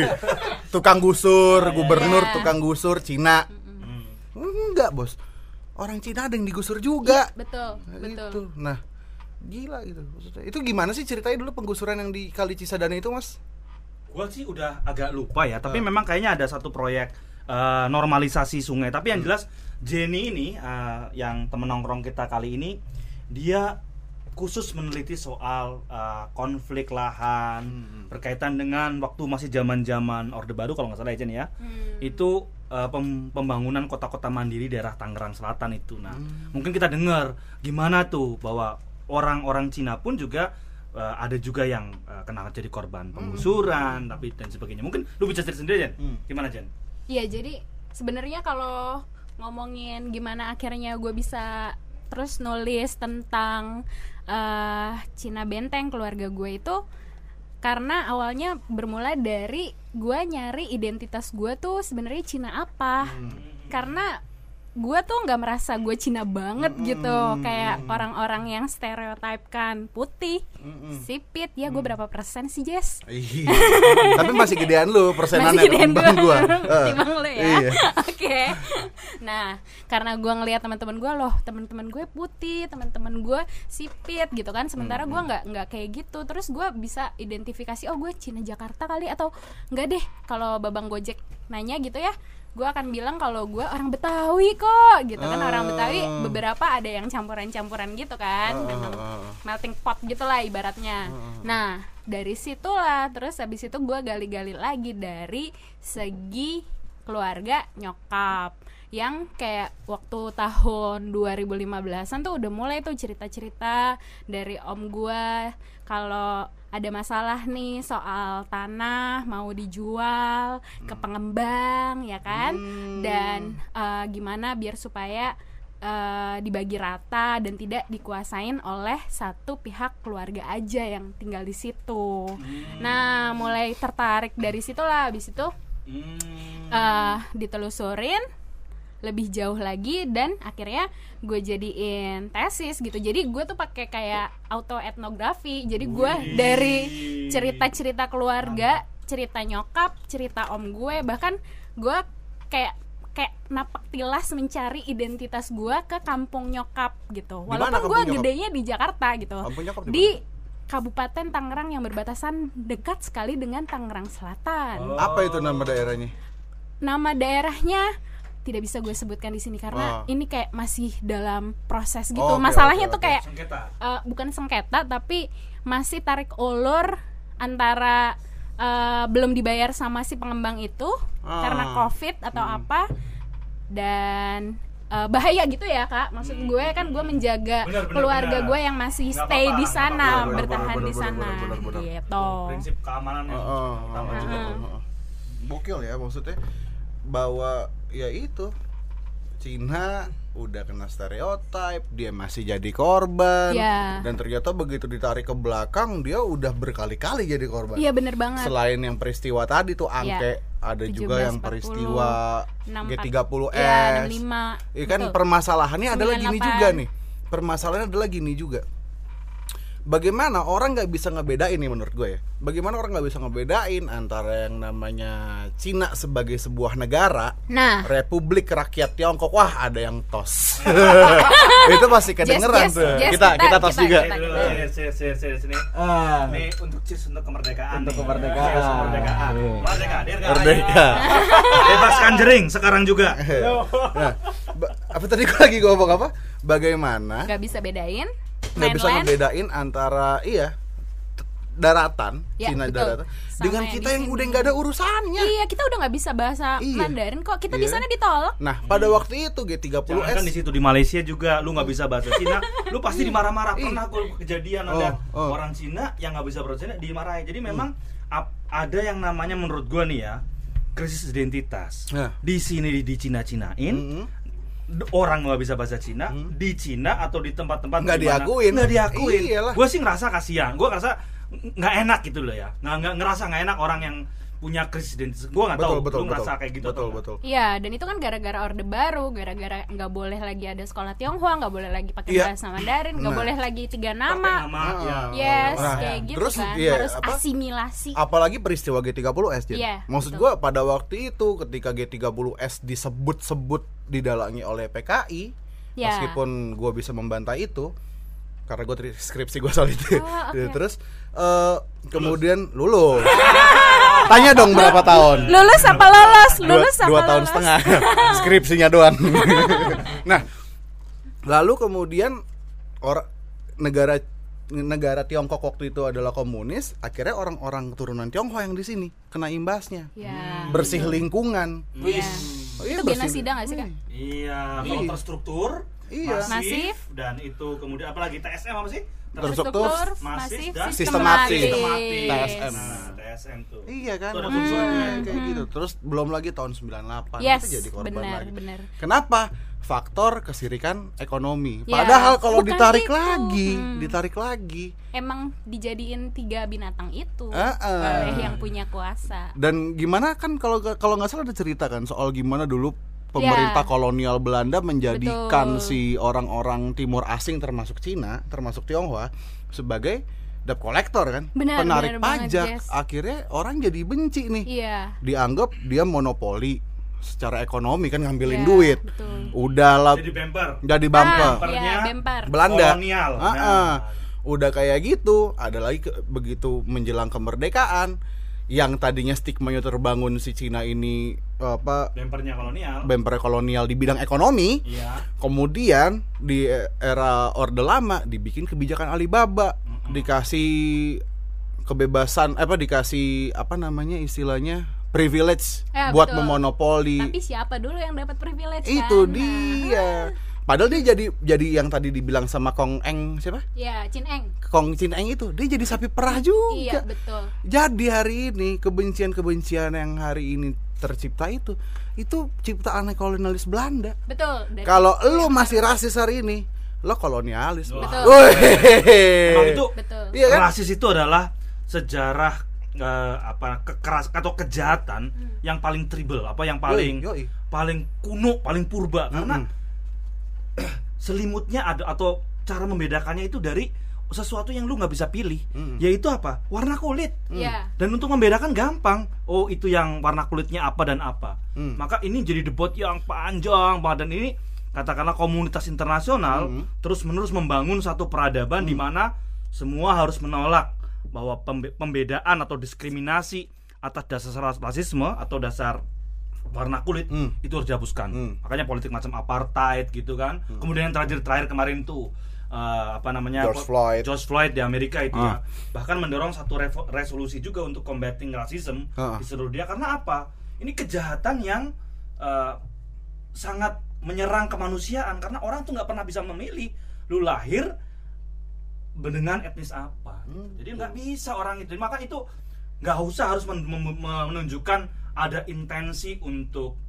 Speaker 3: [LAUGHS]
Speaker 1: tukang gusur gubernur
Speaker 2: Iya.
Speaker 1: tukang gusur Cina enggak bos orang Cina ada yang digusur juga
Speaker 2: Betul,
Speaker 1: Nah,
Speaker 2: betul.
Speaker 1: itu nah gila gitu maksudnya itu gimana sih ceritanya dulu penggusuran yang di Kali Cisadane itu mas
Speaker 3: Gua sih udah agak lupa ya, tapi memang kayaknya ada satu proyek eh, normalisasi sungai. Tapi yang jelas Jenny ini eh, yang temen nongkrong kita kali ini dia khusus meneliti soal eh, konflik lahan berkaitan dengan waktu masih zaman-zaman Orde Baru kalau nggak salah ya Jen ya. Itu eh, pem- pembangunan kota-kota mandiri daerah Tangerang Selatan itu. Nah, mungkin kita dengar gimana tuh bahwa orang-orang Cina pun juga eh, ada juga yang eh, kena jadi korban penggusuran tapi dan sebagainya. Mungkin lu bisa cerita sendiri Jen. Gimana Jen?
Speaker 2: Iya, jadi sebenarnya kalau ngomongin gimana akhirnya gue bisa terus nulis tentang eh Cina Benteng keluarga gue itu karena awalnya bermula dari gue nyari identitas gue tuh sebenarnya Cina apa. Karena gue tuh nggak merasa gue Cina banget gitu. Kayak orang-orang yang stereotipkan putih sipit ya gue berapa persen sih Jess?
Speaker 1: Iya. [LAUGHS] Tapi masih gedean lu persenannya
Speaker 2: masih gedean
Speaker 1: ketimbang
Speaker 2: gua. [LAUGHS] lu ya?
Speaker 1: Iya. [LAUGHS]
Speaker 2: oke. Nah karena gua ngelihat teman-teman gua loh teman-teman gue putih teman-teman gue sipit gitu kan. Sementara gua nggak nggak kayak gitu. Terus gua bisa identifikasi oh gue Cina Jakarta kali atau enggak deh kalau babang gojek nanya gitu ya gua akan bilang kalau gua orang Betawi kok gitu kan orang Betawi
Speaker 1: Ah.
Speaker 2: beberapa ada yang campuran-campuran gitu kan memang melting pot gitulah ibaratnya. Nah dari situlah terus habis itu gue gali-gali lagi dari segi keluarga nyokap yang kayak waktu tahun 2015an tuh udah mulai tuh cerita-cerita dari om gua kalau ada masalah nih soal tanah mau dijual ke pengembang ya kan? Dan eh, gimana biar supaya eh, dibagi rata dan tidak dikuasain oleh satu pihak keluarga aja yang tinggal di situ. Nah, mulai tertarik dari situlah. Habis itu
Speaker 3: Hmm.
Speaker 2: eh ditelusurin lebih jauh lagi dan akhirnya gue jadiin tesis gitu. Jadi gue tuh pakai kayak auto etnografi jadi gue dari cerita-cerita keluarga cerita nyokap cerita om gue bahkan gue kayak kayak napak tilas mencari identitas gue ke kampung nyokap gitu. Walaupun gue gedenya di Jakarta gitu.
Speaker 1: Di
Speaker 2: di Kabupaten Tangerang yang berbatasan dekat sekali dengan Tangerang Selatan.
Speaker 1: Apa itu nama daerahnya?
Speaker 2: nama daerahnya tidak bisa gue sebutkan di sini karena
Speaker 1: Oh.
Speaker 2: ini kayak masih dalam proses gitu.
Speaker 1: Oh, oke,
Speaker 2: Masalahnya
Speaker 1: oke,
Speaker 2: tuh
Speaker 1: oke.
Speaker 2: kayak
Speaker 3: Sengketa.
Speaker 2: eh, bukan sengketa tapi masih tarik ulur antara eh, belum dibayar sama si pengembang itu
Speaker 1: Ah.
Speaker 2: karena covid atau
Speaker 1: Hmm.
Speaker 2: apa dan eh, bahaya gitu ya kak. Maksud gue kan gue menjaga
Speaker 3: Benar, benar,
Speaker 2: keluarga
Speaker 3: benar.
Speaker 2: gue yang masih
Speaker 3: Nggak
Speaker 2: stay
Speaker 3: apa-apa,
Speaker 2: di sana
Speaker 3: apa-apa.
Speaker 2: bertahan
Speaker 1: Benar,
Speaker 2: di sana gitu.
Speaker 3: Prinsip keamanan yang
Speaker 1: heeh,
Speaker 3: juga.
Speaker 1: heeh, heeh. Gokil ya maksudnya bahwa ya itu Cina udah kena stereotip, dia masih jadi korban
Speaker 2: Iya.
Speaker 1: dan ternyata begitu ditarik ke belakang dia udah berkali-kali jadi korban.
Speaker 2: Iya bener banget.
Speaker 1: Selain yang peristiwa tadi tuh angke, ada juga yang
Speaker 2: 1740,
Speaker 1: peristiwa
Speaker 2: 64,
Speaker 1: G30S.
Speaker 2: ya, 65.
Speaker 1: Iya kan
Speaker 2: Betul.
Speaker 1: permasalahannya adalah gini
Speaker 2: 98.
Speaker 1: juga nih. Permasalahannya adalah gini juga. Bagaimana orang nggak bisa ngebedain nih menurut gue ya. Bagaimana orang nggak bisa ngebedain antara yang namanya Cina sebagai sebuah negara,
Speaker 2: Nah,
Speaker 1: Republik Rakyat Tiongkok, wah ada yang tos. [LAUGHS] [LAUGHS] itu pasti kedengeran
Speaker 2: Yes, yes,
Speaker 1: tuh.
Speaker 2: yes,
Speaker 1: kita,
Speaker 2: kita-
Speaker 1: kita tos
Speaker 2: kita-
Speaker 1: juga.
Speaker 2: kita-
Speaker 3: Ini dulu, sini, sini, sini, sini, sini.
Speaker 1: Ah.
Speaker 3: Ini untuk cheers untuk kemerdekaan.
Speaker 1: Untuk kemerdekaan.
Speaker 3: Cheers kemerdekaan.
Speaker 1: Iya.
Speaker 3: Merdeka.
Speaker 1: Merdeka.
Speaker 3: Bebaskan jering sekarang juga.
Speaker 1: nah, apa tadi gue lagi ngomong apa? Bagaimana
Speaker 2: nggak bisa bedain.
Speaker 1: Nggak bisa ngebedain antara iya daratan
Speaker 2: Ya,
Speaker 1: Cina
Speaker 2: betul.
Speaker 1: daratan
Speaker 2: Sama
Speaker 1: dengan
Speaker 2: yang
Speaker 1: kita
Speaker 2: di
Speaker 1: yang udah nggak ada urusannya.
Speaker 2: Iya, kita udah nggak bisa bahasa
Speaker 1: Iya.
Speaker 2: Mandarin kok. Kita di
Speaker 1: Iya.
Speaker 2: sana ditolak.
Speaker 1: Nah, pada waktu itu G30S
Speaker 3: Jangan kan di situ di Malaysia juga lu nggak bisa bahasa Cina, lu pasti dimarah-marah.
Speaker 1: Ih.
Speaker 3: Pernah gue kejadian
Speaker 1: Oh,
Speaker 3: ada
Speaker 1: oh.
Speaker 3: orang Cina yang nggak bisa bahasa Cina dimarahin. Jadi memang ap- ada yang namanya menurut gua nih ya krisis identitas.
Speaker 1: Nah.
Speaker 3: Di sini di, di Cina-Cinain,
Speaker 1: Mm-mm.
Speaker 3: d- orang nggak bisa bahasa Cina di Cina atau di tempat-tempat
Speaker 1: Nggak diakuin.
Speaker 3: nggak diakuin. Gue sih ngerasa kasihan. Gue ngerasa nggak enak gitu loh ya. Nggak ngerasa nggak enak orang yang punya krisis identitas gue nggak tahu
Speaker 1: betul
Speaker 3: lu
Speaker 1: betul.
Speaker 3: ngerasa kayak gitu
Speaker 1: betul
Speaker 3: atau
Speaker 1: betul.
Speaker 2: Iya, dan itu kan gara-gara orde baru, gara-gara nggak boleh lagi ada sekolah Tionghoa, nggak boleh lagi pakai
Speaker 1: Iya.
Speaker 2: bahasa Mandarin, nggak
Speaker 1: Nah.
Speaker 2: boleh lagi tiga nama.
Speaker 3: nama
Speaker 1: Ah.
Speaker 3: ya.
Speaker 2: Yes,
Speaker 1: Nah,
Speaker 2: kayak gitu
Speaker 1: terus,
Speaker 2: kan.
Speaker 1: iya,
Speaker 2: Harus
Speaker 1: apa?
Speaker 2: asimilasi.
Speaker 1: Apalagi peristiwa G30S Jen.
Speaker 2: Iya,
Speaker 1: Maksud
Speaker 2: betul.
Speaker 1: gua pada waktu itu ketika G30S disebut-sebut didalangi oleh PKI,
Speaker 2: Ya.
Speaker 1: meskipun gua bisa membantah itu karena gue skripsi gue soal itu.
Speaker 2: Oh, oke.
Speaker 1: Terus eh, kemudian lulus. [LAUGHS] Tanya dong berapa tahun?
Speaker 2: Lulus apa lolos?
Speaker 1: dua,
Speaker 2: Lulus apa
Speaker 1: dua tahun
Speaker 2: lolos?
Speaker 1: setengah [LAUGHS] skripsinya doang [LAUGHS] nah lalu kemudian orang negara negara Tiongkok waktu itu adalah komunis akhirnya orang-orang keturunan Tionghoa yang di sini kena imbasnya
Speaker 2: Ya.
Speaker 1: bersih lingkungan
Speaker 2: Iya.
Speaker 1: Oh, iya,
Speaker 2: Itu
Speaker 1: bersih-
Speaker 2: genosida nggak sih, Kak?
Speaker 3: Iya,
Speaker 1: Iya.
Speaker 3: kalau terstruktur,
Speaker 1: Iya.
Speaker 2: Masif.
Speaker 3: dan itu kemudian apalagi TSM apa sih?
Speaker 1: Terstruktur,
Speaker 3: masif,
Speaker 2: masif,
Speaker 3: dan
Speaker 1: sistematis.
Speaker 3: sistematis.
Speaker 1: TSM.
Speaker 3: Nah, TSM tuh.
Speaker 1: Iya kan,
Speaker 3: Itu
Speaker 1: gua
Speaker 3: fungsinya.
Speaker 1: kayak gitu. Terus belum lagi tahun 98
Speaker 2: Yes,
Speaker 1: kita jadi korban
Speaker 2: benar,
Speaker 1: lagi.
Speaker 2: benar.
Speaker 1: Kenapa? Faktor kesirikan ekonomi.
Speaker 2: Ya,
Speaker 1: Padahal kalau
Speaker 2: bukan
Speaker 1: ditarik
Speaker 2: itu.
Speaker 1: lagi,
Speaker 2: Hmm.
Speaker 1: ditarik lagi.
Speaker 2: Emang dijadiin tiga binatang itu
Speaker 1: Ah, ah.
Speaker 2: oleh yang punya kuasa.
Speaker 1: Dan gimana kan kalau kalau nggak salah ada cerita kan soal gimana dulu pemerintah
Speaker 2: Ya.
Speaker 1: kolonial Belanda menjadikan
Speaker 2: Betul.
Speaker 1: si orang-orang timur asing termasuk Cina, termasuk Tionghoa sebagai debt collector kan,
Speaker 2: Benar,
Speaker 1: penarik
Speaker 2: benar banget,
Speaker 1: pajak.
Speaker 2: Jess.
Speaker 1: Akhirnya orang jadi benci nih.
Speaker 2: Iya.
Speaker 1: Dianggap dia monopoli secara ekonomi kan ngambilin
Speaker 2: Iya,
Speaker 1: duit.
Speaker 2: betul.
Speaker 1: Udahlah
Speaker 3: Jadi bumper.
Speaker 1: jadi bumper.
Speaker 2: Ah, iya, bemper.
Speaker 1: Belanda.
Speaker 3: Kolonial. Nah.
Speaker 1: ah. Udah kayak gitu, ada lagi ke- begitu menjelang kemerdekaan yang tadinya stigmanya terbangun si Cina ini apa
Speaker 3: Bumpernya kolonial.
Speaker 1: bemper kolonial di bidang ekonomi.
Speaker 3: Iya.
Speaker 1: Kemudian di era Orde Lama dibikin kebijakan Alibaba, dikasih kebebasan apa dikasih apa namanya istilahnya privilege
Speaker 2: Ya,
Speaker 1: buat
Speaker 2: betul.
Speaker 1: memonopoli.
Speaker 2: Tapi siapa dulu yang dapat privilege
Speaker 1: Itu
Speaker 2: kan? Nah,
Speaker 1: dia. Padahal dia jadi jadi yang tadi dibilang sama Kong Eng siapa?
Speaker 2: ya Chin Eng
Speaker 1: Kong Chin Eng itu dia jadi sapi perah juga.
Speaker 2: iya betul
Speaker 1: Jadi hari ini kebencian-kebencian yang hari ini tercipta itu itu ciptaan kolonialis Belanda.
Speaker 2: betul
Speaker 1: Kalau lu masih rasis hari ini, lo kolonialis.
Speaker 2: Betul.
Speaker 3: Emang itu
Speaker 2: betul
Speaker 1: Iya kan?
Speaker 3: rasis itu adalah sejarah eh, apa kekeras atau kejahatan yang paling tribal apa yang paling
Speaker 1: Yoi, yoi.
Speaker 3: paling kuno paling purba karena
Speaker 1: Mm-mm.
Speaker 3: Selimutnya ada atau cara membedakannya itu dari sesuatu yang lu nggak bisa pilih.
Speaker 1: Mm-mm.
Speaker 3: yaitu apa? Warna kulit.
Speaker 2: Iya
Speaker 3: dan untuk membedakan gampang. Oh itu yang warna kulitnya apa dan apa.
Speaker 1: Hmm.
Speaker 3: maka ini jadi debat yang panjang banget. Dan ini katakanlah komunitas internasional
Speaker 1: Hmm.
Speaker 3: terus menerus membangun satu peradaban di mana semua harus menolak bahwa pembe- pembedaan atau diskriminasi atas dasar ras- rasisme atau dasar warna kulit
Speaker 1: Hmm.
Speaker 3: itu harus dihapuskan
Speaker 1: Hmm.
Speaker 3: makanya politik macam apartheid gitu kan kemudian yang terakhir terakhir kemarin tuh eh, apa namanya
Speaker 1: George Floyd.
Speaker 3: George Floyd di Amerika itu
Speaker 1: Ah.
Speaker 3: ya bahkan mendorong satu resolusi juga untuk combating racism
Speaker 1: Ah.
Speaker 3: di seluruh dunia karena apa ini kejahatan yang eh, sangat menyerang kemanusiaan karena orang tuh nggak pernah bisa memilih lu lahir dengan etnis apa
Speaker 1: Hmm,
Speaker 3: jadi nggak bisa orang itu maka itu nggak usah harus menunjukkan ada intensi untuk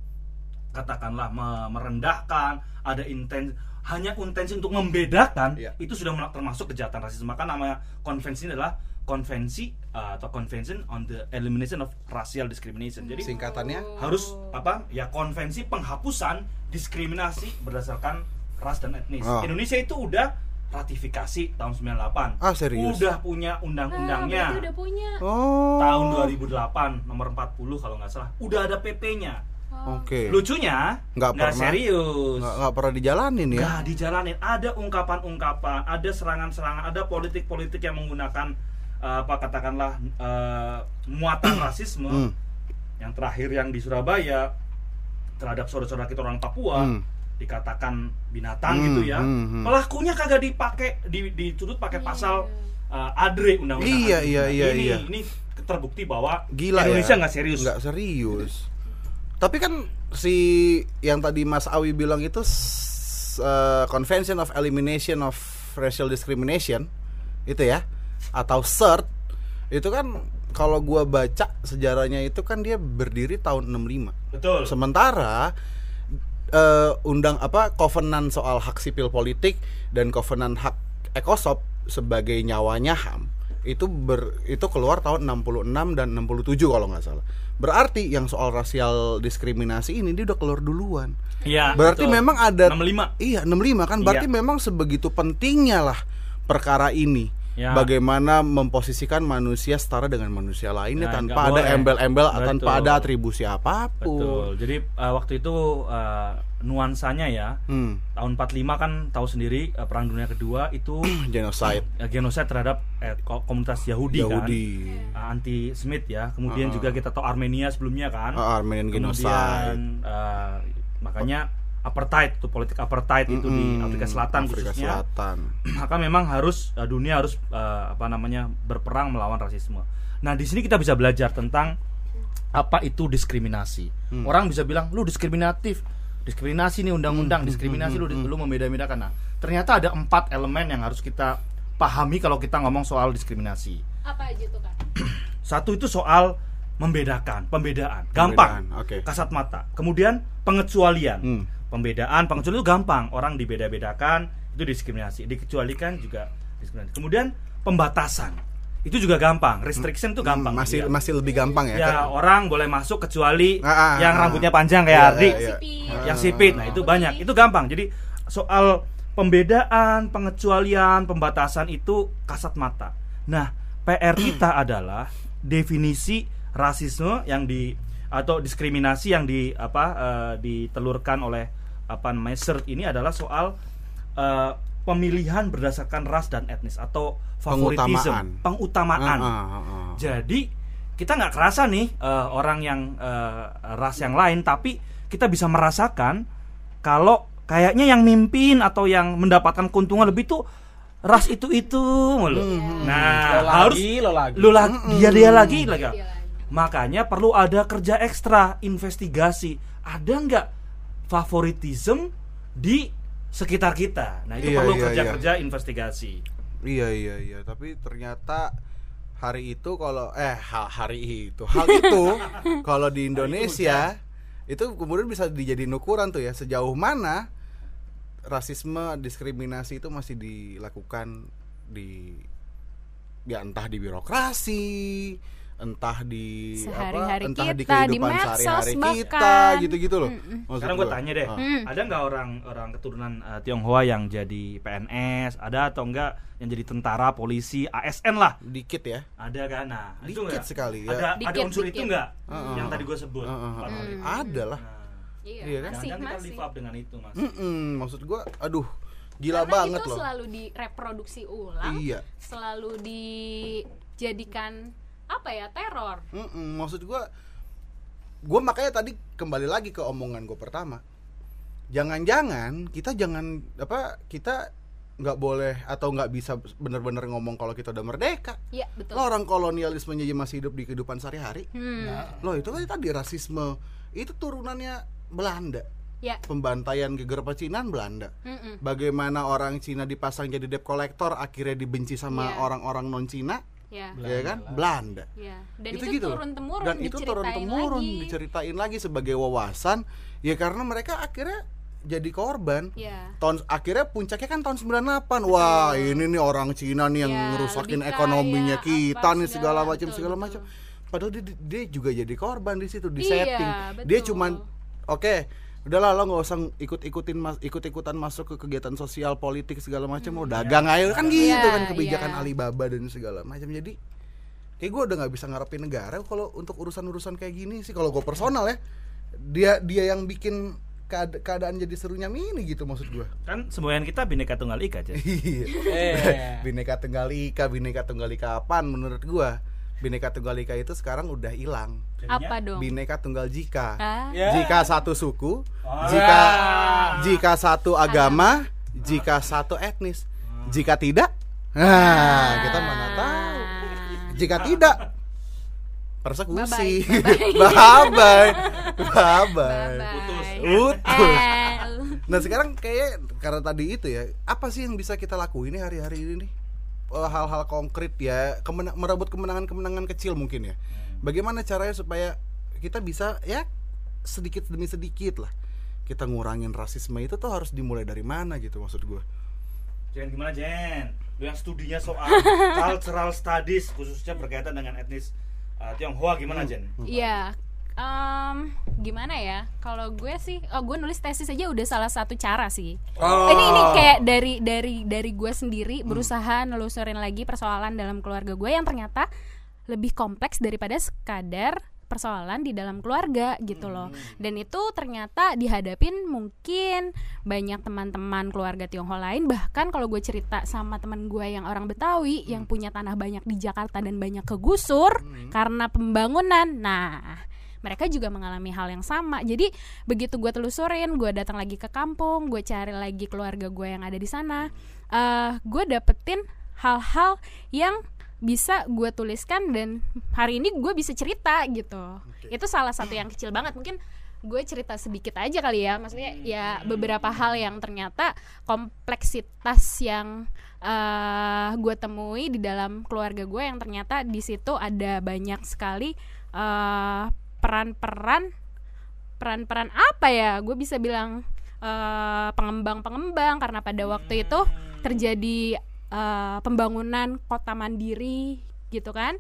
Speaker 3: katakanlah me- merendahkan ada intensi hanya intensi untuk membedakan
Speaker 1: Iya.
Speaker 3: itu sudah termasuk kejahatan rasisme maka namanya konvensi ini adalah konvensi uh, atau convention on the elimination of racial discrimination jadi
Speaker 1: Singkatannya
Speaker 3: harus apa ya konvensi penghapusan diskriminasi berdasarkan ras dan etnis
Speaker 1: Oh.
Speaker 3: Indonesia itu udah ratifikasi tahun 98
Speaker 1: Ah, serius?
Speaker 3: udah punya undang-undangnya
Speaker 2: berarti udah punya
Speaker 1: Oh.
Speaker 3: tahun 2008 nomor 40 kalau nggak salah udah ada PP-nya
Speaker 2: Oh.
Speaker 1: Oke.
Speaker 3: lucunya
Speaker 1: Nggak pernah.
Speaker 3: serius
Speaker 1: Nggak, nggak pernah dijalanin ya.
Speaker 3: nggak dijalanin ada ungkapan-ungkapan ada serangan-serangan ada politik-politik yang menggunakan eh, apa katakanlah eh, muatan rasisme
Speaker 1: Hmm.
Speaker 3: yang terakhir yang di Surabaya terhadap saudara-saudara kita orang Papua
Speaker 1: Hmm.
Speaker 3: Dikatakan binatang
Speaker 1: Hmm,
Speaker 3: gitu ya
Speaker 1: hmm, hmm.
Speaker 3: pelakunya kagak dipakai di, dituntut pakai
Speaker 2: Iya.
Speaker 3: pasal uh, adre undang-undang
Speaker 1: Iya,
Speaker 3: adre.
Speaker 1: iya,
Speaker 3: Nah,
Speaker 1: iya,
Speaker 3: ini
Speaker 1: iya.
Speaker 3: ini terbukti bahwa
Speaker 1: Gila
Speaker 3: Indonesia
Speaker 1: ya.
Speaker 3: nggak serius
Speaker 1: Nggak serius. Tapi kan si yang tadi Mas Awi bilang itu eh, Convention of Elimination of Racial Discrimination itu ya atau CERT itu kan kalau gua baca sejarahnya itu kan dia berdiri tahun 65.
Speaker 3: betul
Speaker 1: Sementara eh, undang apa covenant soal hak sipil politik dan covenant hak ekosop sebagai nyawanya HAM itu ber itu keluar tahun 66 dan 67 kalau nggak salah. Berarti yang soal rasial diskriminasi ini dia udah keluar duluan.
Speaker 3: Iya,
Speaker 1: Berarti
Speaker 3: betul.
Speaker 1: memang ada
Speaker 3: 65
Speaker 1: Iya, 65 kan berarti
Speaker 3: Iya.
Speaker 1: memang sebegitu pentingnya lah perkara ini.
Speaker 3: Ya.
Speaker 1: Bagaimana memposisikan manusia setara dengan manusia lainnya
Speaker 3: Ya,
Speaker 1: tanpa ada embel-embel tanpa ada atribusi apa pun.
Speaker 3: betul jadi uh, waktu itu uh, nuansanya ya
Speaker 1: Hmm,
Speaker 3: tahun 45 kan tahu sendiri uh, perang dunia kedua itu [CLEARS THROAT]
Speaker 1: genocide
Speaker 3: uh, genosida terhadap eh, ko- komunitas Yahudi,
Speaker 1: Yahudi.
Speaker 3: kan anti Smith ya kemudian
Speaker 1: Ah.
Speaker 3: juga kita tahu Armenia sebelumnya kan
Speaker 1: Ah, Armenian genocide.
Speaker 3: kemudian uh, makanya apartheid tuh politik apartheid itu di Afrika Selatan
Speaker 1: Afrika
Speaker 3: khususnya
Speaker 1: Selatan. [CLEARS THROAT]
Speaker 3: maka memang harus uh, dunia harus uh, apa namanya berperang melawan rasisme. Nah di sini kita bisa belajar tentang apa itu diskriminasi.
Speaker 1: Hmm.
Speaker 3: Orang bisa bilang lu diskriminatif, diskriminasi nih
Speaker 1: Hmm,
Speaker 3: undang-undang, diskriminasi lu lu membeda-bedakan. Nah ternyata ada empat elemen yang harus kita pahami kalau kita ngomong soal diskriminasi.
Speaker 2: apa aja tuh kak [CLEARS THROAT]
Speaker 3: Satu itu soal membedakan, pembedaan, gampang,
Speaker 1: Pembedaan, oke.
Speaker 3: kasat mata. Kemudian pengecualian,
Speaker 1: Hmm.
Speaker 3: Pembedaan, pengecualian itu gampang, orang dibeda-bedakan itu diskriminasi, dikecualikan juga diskriminasi. Kemudian pembatasan, itu juga gampang, restriction itu gampang.
Speaker 1: Hmm, masih
Speaker 3: Ya.
Speaker 1: masih lebih gampang ya.
Speaker 3: Ya,
Speaker 1: kan?
Speaker 3: orang boleh masuk kecuali
Speaker 1: Ah, ah,
Speaker 3: yang
Speaker 1: ah.
Speaker 3: rambutnya panjang kayak
Speaker 1: Iya,
Speaker 3: Ardi,
Speaker 1: iya, iya.
Speaker 2: sipit
Speaker 3: yang sipit. Nah, itu banyak. Itu gampang. Jadi soal pembedaan, pengecualian, pembatasan itu kasat mata. Nah, PR kita [CLEARS THROAT] adalah definisi rasisme yang di atau diskriminasi yang di apa eh, ditelurkan oleh apa namanya CERT ini adalah soal eh, pemilihan berdasarkan ras dan etnis atau favoritism,
Speaker 1: Pengutamaan.
Speaker 3: pengutamaan.
Speaker 1: Ah, ah, ah, ah.
Speaker 3: Jadi kita nggak kerasa nih eh, orang yang eh, ras yang lain, tapi kita bisa merasakan kalau kayaknya yang mimpin atau yang mendapatkan keuntungan lebih tuh ras itu itu mulu. Nah
Speaker 5: Lo
Speaker 3: harus
Speaker 5: lagi, lo lagi.
Speaker 3: lu lagi dia dia lagi lagi.
Speaker 2: Dia lagi.
Speaker 3: Makanya perlu ada kerja ekstra, investigasi. Ada nggak favoritism di sekitar kita? Nah itu
Speaker 1: Iya,
Speaker 3: perlu
Speaker 1: iya,
Speaker 3: kerja-kerja investigasi.
Speaker 1: Iya iya iya, tapi ternyata hari itu kalau eh ha- hari itu. Hal [LAUGHS] itu kalau di Indonesia itu kemudian bisa dijadiin ukuran tuh ya. Sejauh mana rasisme diskriminasi itu masih dilakukan di ya entah di birokrasi entah di
Speaker 2: Sehari-hari
Speaker 1: apa entah di
Speaker 2: kita, di
Speaker 1: kehidupan sehari-hari kita gitu-gitu loh maksud
Speaker 3: Sekarang gue
Speaker 1: gua.
Speaker 3: tanya deh,
Speaker 1: Ah.
Speaker 2: Hmm.
Speaker 3: ada nggak orang orang keturunan eh, Tionghoa yang jadi PNS? Ada atau enggak yang jadi tentara, polisi, ASN lah?
Speaker 1: dikit ya
Speaker 3: Ada kan? Nah, itu
Speaker 1: Dikit
Speaker 3: nggak?
Speaker 1: sekali, ya.
Speaker 3: Ada ada
Speaker 2: Dikit,
Speaker 3: unsur itu
Speaker 2: dikit.
Speaker 3: nggak?
Speaker 1: Heeh.
Speaker 3: Yang tadi gue sebut. Hal itu.
Speaker 1: ada lah
Speaker 3: Nah,
Speaker 2: Iya,
Speaker 1: Iya kan?
Speaker 2: masih
Speaker 3: kita live up dengan itu, Mas.
Speaker 1: Mm-mm, maksud gua aduh gila
Speaker 2: Karena
Speaker 1: banget
Speaker 2: itu
Speaker 1: loh
Speaker 2: selalu direproduksi ulang,
Speaker 1: iya
Speaker 2: selalu dijadikan apa ya teror.
Speaker 1: Mm-mm, maksud gua gua makanya tadi kembali lagi ke omongan gua pertama jangan-jangan kita jangan apa kita nggak boleh atau nggak bisa bener-bener ngomong kalau kita udah merdeka
Speaker 2: Iya betul.
Speaker 1: lo orang kolonialismenya aja masih hidup di kehidupan sehari-hari
Speaker 2: Hmm.
Speaker 1: lo itu kan tadi rasisme itu turunannya Belanda
Speaker 2: Ya.
Speaker 1: pembantaian geger pecinan Belanda
Speaker 2: Mm-mm.
Speaker 1: bagaimana orang Cina dipasang jadi debt collector akhirnya dibenci sama
Speaker 2: Iya.
Speaker 1: orang-orang non Cina
Speaker 2: Ya.
Speaker 1: ya kan Belanda
Speaker 2: Ya. Dan
Speaker 1: itu,
Speaker 2: itu,
Speaker 1: gitu
Speaker 2: turun temurun
Speaker 1: dan itu turun temurun
Speaker 2: lagi.
Speaker 1: diceritain lagi sebagai wawasan ya karena mereka akhirnya jadi korban
Speaker 2: Ya.
Speaker 1: tahun akhirnya puncaknya kan tahun 98 wah ini nih orang Cina nih yang
Speaker 2: Ya,
Speaker 1: ngerusakin
Speaker 2: lebih
Speaker 1: ekonominya
Speaker 2: kaya,
Speaker 1: kita
Speaker 2: apa,
Speaker 1: nih segala
Speaker 2: segala,
Speaker 1: macam
Speaker 2: betul,
Speaker 1: segala
Speaker 2: betul.
Speaker 1: macam padahal dia, dia juga jadi korban di situ di
Speaker 2: Iya,
Speaker 1: setting dia
Speaker 2: betul.
Speaker 1: cuman oke udahlah lo nggak usah ikut-ikutin mas ikut-ikutan masuk ke kegiatan sosial politik segala macam
Speaker 2: Hmm.
Speaker 1: lo dagang aja kan gitu
Speaker 2: Iya,
Speaker 1: kan kebijakan
Speaker 2: iya.
Speaker 1: Alibaba dan segala macam jadi kayak gue udah nggak bisa ngarepin negara kalau untuk urusan-urusan kayak gini sih kalau gue personal ya dia dia yang bikin keada- keadaan jadi serunya mini gitu maksud gue
Speaker 3: Kan semboyan kita bineka tunggal ika aja. [LAUGHS]
Speaker 1: Iya.
Speaker 5: Eh.
Speaker 1: bineka tunggal ika, bineka tunggal ika apaan menurut gua? Bineka tunggal ika itu sekarang udah hilang.
Speaker 2: Apa dong?
Speaker 1: Bineka tunggal jika.
Speaker 2: Ah,
Speaker 5: Ya.
Speaker 1: Jika satu suku,
Speaker 3: Ah.
Speaker 1: jika jika satu agama, jika satu etnis. Jika tidak, nah, kita mana tahu. Jika tidak, persekusi.
Speaker 2: Bye-bye. [LAUGHS]
Speaker 1: Bye bye.
Speaker 2: Bye-bye.
Speaker 3: Putus.
Speaker 1: Utus.
Speaker 2: Eh,
Speaker 1: Nah sekarang kayak karena tadi itu ya, apa sih yang bisa kita lakuin hari-hari ini nih? Eh, Hal-hal konkret ya, kemena- merebut kemenangan-kemenangan kecil mungkin ya. Bagaimana caranya supaya kita bisa ya sedikit demi sedikit lah kita ngurangin rasisme itu tuh harus dimulai dari mana gitu maksud gue.
Speaker 3: Jen gimana Jen? Lu yang studinya soal [LAUGHS] cultural studies khususnya berkaitan dengan etnis uh, Tionghoa gimana Jen?
Speaker 2: Iya. Em, gimana ya? Kalau gue sih, oh gue nulis tesis aja udah salah satu cara sih.
Speaker 1: Oh.
Speaker 2: Ini ini kayak dari dari dari gue sendiri berusaha nelusurin lagi persoalan dalam keluarga gue yang ternyata lebih kompleks daripada sekadar persoalan di dalam keluarga gitu loh. Dan itu ternyata dihadapin mungkin banyak teman-teman keluarga Tionghoa lain bahkan kalau gue cerita sama teman gue yang orang Betawi yang punya tanah banyak di Jakarta dan banyak kegusur karena pembangunan. Nah, mereka juga mengalami hal yang sama. Jadi begitu gue telusurin, gue datang lagi ke kampung, gue cari lagi keluarga gue yang ada di sana, eh gue dapetin hal-hal yang bisa gue tuliskan dan hari ini gue bisa cerita gitu. Itu salah satu yang kecil banget mungkin gue cerita sedikit aja kali ya maksudnya ya beberapa hal yang ternyata kompleksitas yang eh gue temui di dalam keluarga gue yang ternyata di situ ada banyak sekali eh, peran-peran peran-peran apa ya? Gue bisa bilang eh, pengembang-pengembang karena pada waktu itu terjadi eh, pembangunan kota mandiri gitu kan.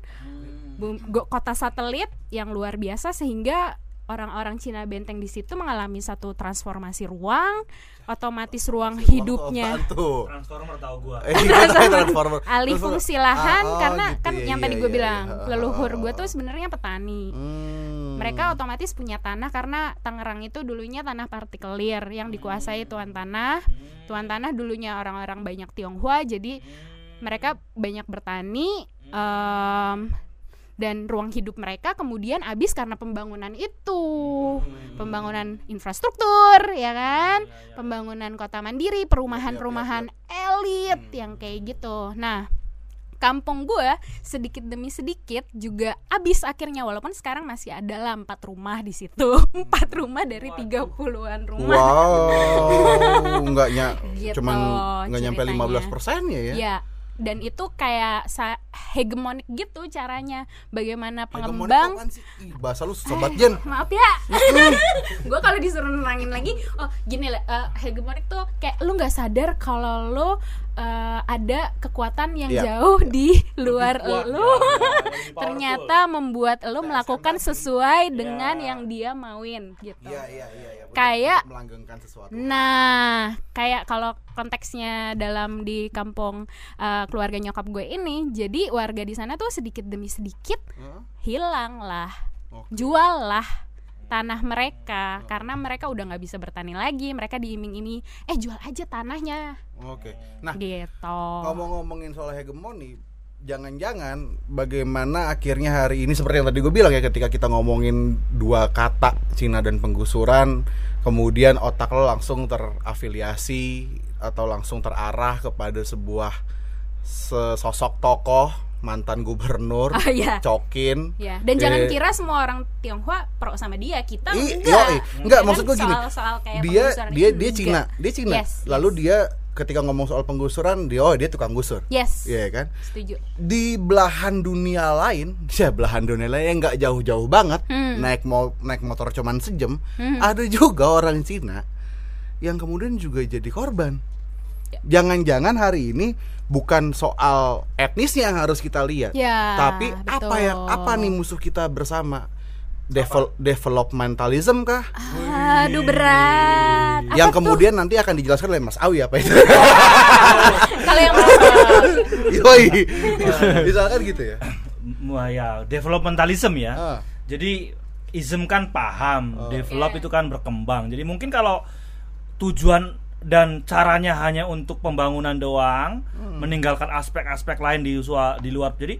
Speaker 2: Bum- go- kota satelit yang luar biasa sehingga orang-orang Cina Benteng di situ mengalami satu transformasi ruang otomatis ruang hidupnya
Speaker 1: tuh?
Speaker 3: Transformer tahu gua.
Speaker 1: Eh, katanya [LAUGHS] transformer.
Speaker 2: alih fungsi lahan
Speaker 1: Ah, oh,
Speaker 2: karena
Speaker 1: gitu
Speaker 2: kan
Speaker 1: ya,
Speaker 2: yang
Speaker 1: iya,
Speaker 2: tadi gue
Speaker 1: iya,
Speaker 2: bilang
Speaker 1: iya.
Speaker 2: leluhur
Speaker 1: Ah,
Speaker 2: gue
Speaker 1: ah,
Speaker 2: tuh sebenarnya petani
Speaker 1: Hmm.
Speaker 2: mereka otomatis punya tanah karena Tangerang itu dulunya tanah partikelir yang dikuasai tuan tanah tuan tanah dulunya orang-orang banyak Tionghoa jadi mereka banyak bertani em, dan ruang hidup mereka kemudian habis karena pembangunan itu. Pembangunan infrastruktur ya kan? Pembangunan kota mandiri perumahan-perumahan elit yang kayak gitu. Nah kampung gue sedikit demi sedikit juga habis akhirnya walaupun sekarang masih ada lah empat rumah di situ. [LAUGHS] Empat rumah dari 30-an rumah.
Speaker 1: Wow, [LAUGHS] nggak ny-
Speaker 2: Gitu
Speaker 1: cuman nggak nyampe
Speaker 2: ceritanya.
Speaker 1: 15 persennya ya.
Speaker 2: Ya, dan itu kayak sa- hegemonik gitu caranya. Bagaimana pengembang?
Speaker 1: Ih, bahasa lu sobat Jen.
Speaker 2: maaf ya [LAUGHS] gue kalau disuruh nerangin lagi oh gini lah eh, hegemonik tuh kayak lu nggak sadar kalau lu eh, ada kekuatan yang
Speaker 1: Iya.
Speaker 2: jauh di luar
Speaker 3: Kuat,
Speaker 2: lu
Speaker 3: ya,
Speaker 2: ternyata membuat lu melakukan sesuai dengan yang dia mauin gitu
Speaker 1: Iya, iya, iya, iya. Untuk-
Speaker 2: Kayak-
Speaker 1: melanggengkan sesuatu.
Speaker 2: Nah, kayak kalau konteksnya dalam di kampung eh, keluarga nyokap gue ini, jadi warga di sana tuh sedikit demi sedikit
Speaker 1: Hah?
Speaker 2: hilang lah,
Speaker 1: Oke.
Speaker 2: jual lah tanah mereka karena mereka udah nggak bisa bertani lagi, mereka diiming-imingi, eh jual aja tanahnya,
Speaker 1: Oke. Nah,
Speaker 2: gitu.
Speaker 1: ngomong-ngomongin soal hegemoni, jangan-jangan bagaimana akhirnya hari ini seperti yang tadi gue bilang ya ketika kita ngomongin dua kata Cina dan penggusuran, kemudian otak lo langsung terafiliasi atau langsung terarah kepada sebuah sosok tokoh mantan gubernur [LAUGHS]
Speaker 2: Ah, iya.
Speaker 1: Cokin
Speaker 2: Ya, dan jangan
Speaker 1: Eh,
Speaker 2: kira semua orang Tionghoa pro sama dia. Kita
Speaker 1: I-
Speaker 2: enggak.
Speaker 1: yoi. Enggak,
Speaker 2: Ya
Speaker 1: maksud
Speaker 2: kan,
Speaker 1: gue gini.
Speaker 2: soal-soal kayak
Speaker 1: dia dia dia. Cina, dia Cina.
Speaker 2: Yes,
Speaker 1: Lalu
Speaker 2: yes.
Speaker 1: dia ketika ngomong soal penggusuran, dia oh dia tukang gusur.
Speaker 2: Yes.
Speaker 1: Iya kan?
Speaker 2: Setuju.
Speaker 1: Di belahan dunia lain, [LAUGHS] ya belahan dunia lain yang nggak jauh-jauh banget,
Speaker 2: Hmm.
Speaker 1: naik mau naik motor cuman sejam, ada juga orang Cina yang kemudian juga jadi korban.
Speaker 2: Ya.
Speaker 1: Jangan-jangan hari ini bukan soal etnisnya yang harus kita lihat,
Speaker 2: Ya,
Speaker 1: tapi apa
Speaker 2: betul.
Speaker 1: yang apa nih musuh kita bersama? Devel- developmentalism kah?
Speaker 2: Aduh berat. Apa
Speaker 1: yang
Speaker 2: tuh?
Speaker 1: kemudian nanti akan dijelaskan oleh Mas Awi apa itu? [LAUGHS]
Speaker 2: kalau yang.
Speaker 1: Yoi. Misalkan gitu ya.
Speaker 3: Wah ya, developmentalism ya.
Speaker 1: Ah.
Speaker 3: Jadi ism kan paham,
Speaker 1: Oh.
Speaker 3: develop
Speaker 2: Iya.
Speaker 3: itu kan berkembang. Jadi mungkin kalau tujuan dan caranya hanya untuk pembangunan doang,
Speaker 1: Hmm.
Speaker 3: meninggalkan aspek-aspek lain di usua- di luar. Jadi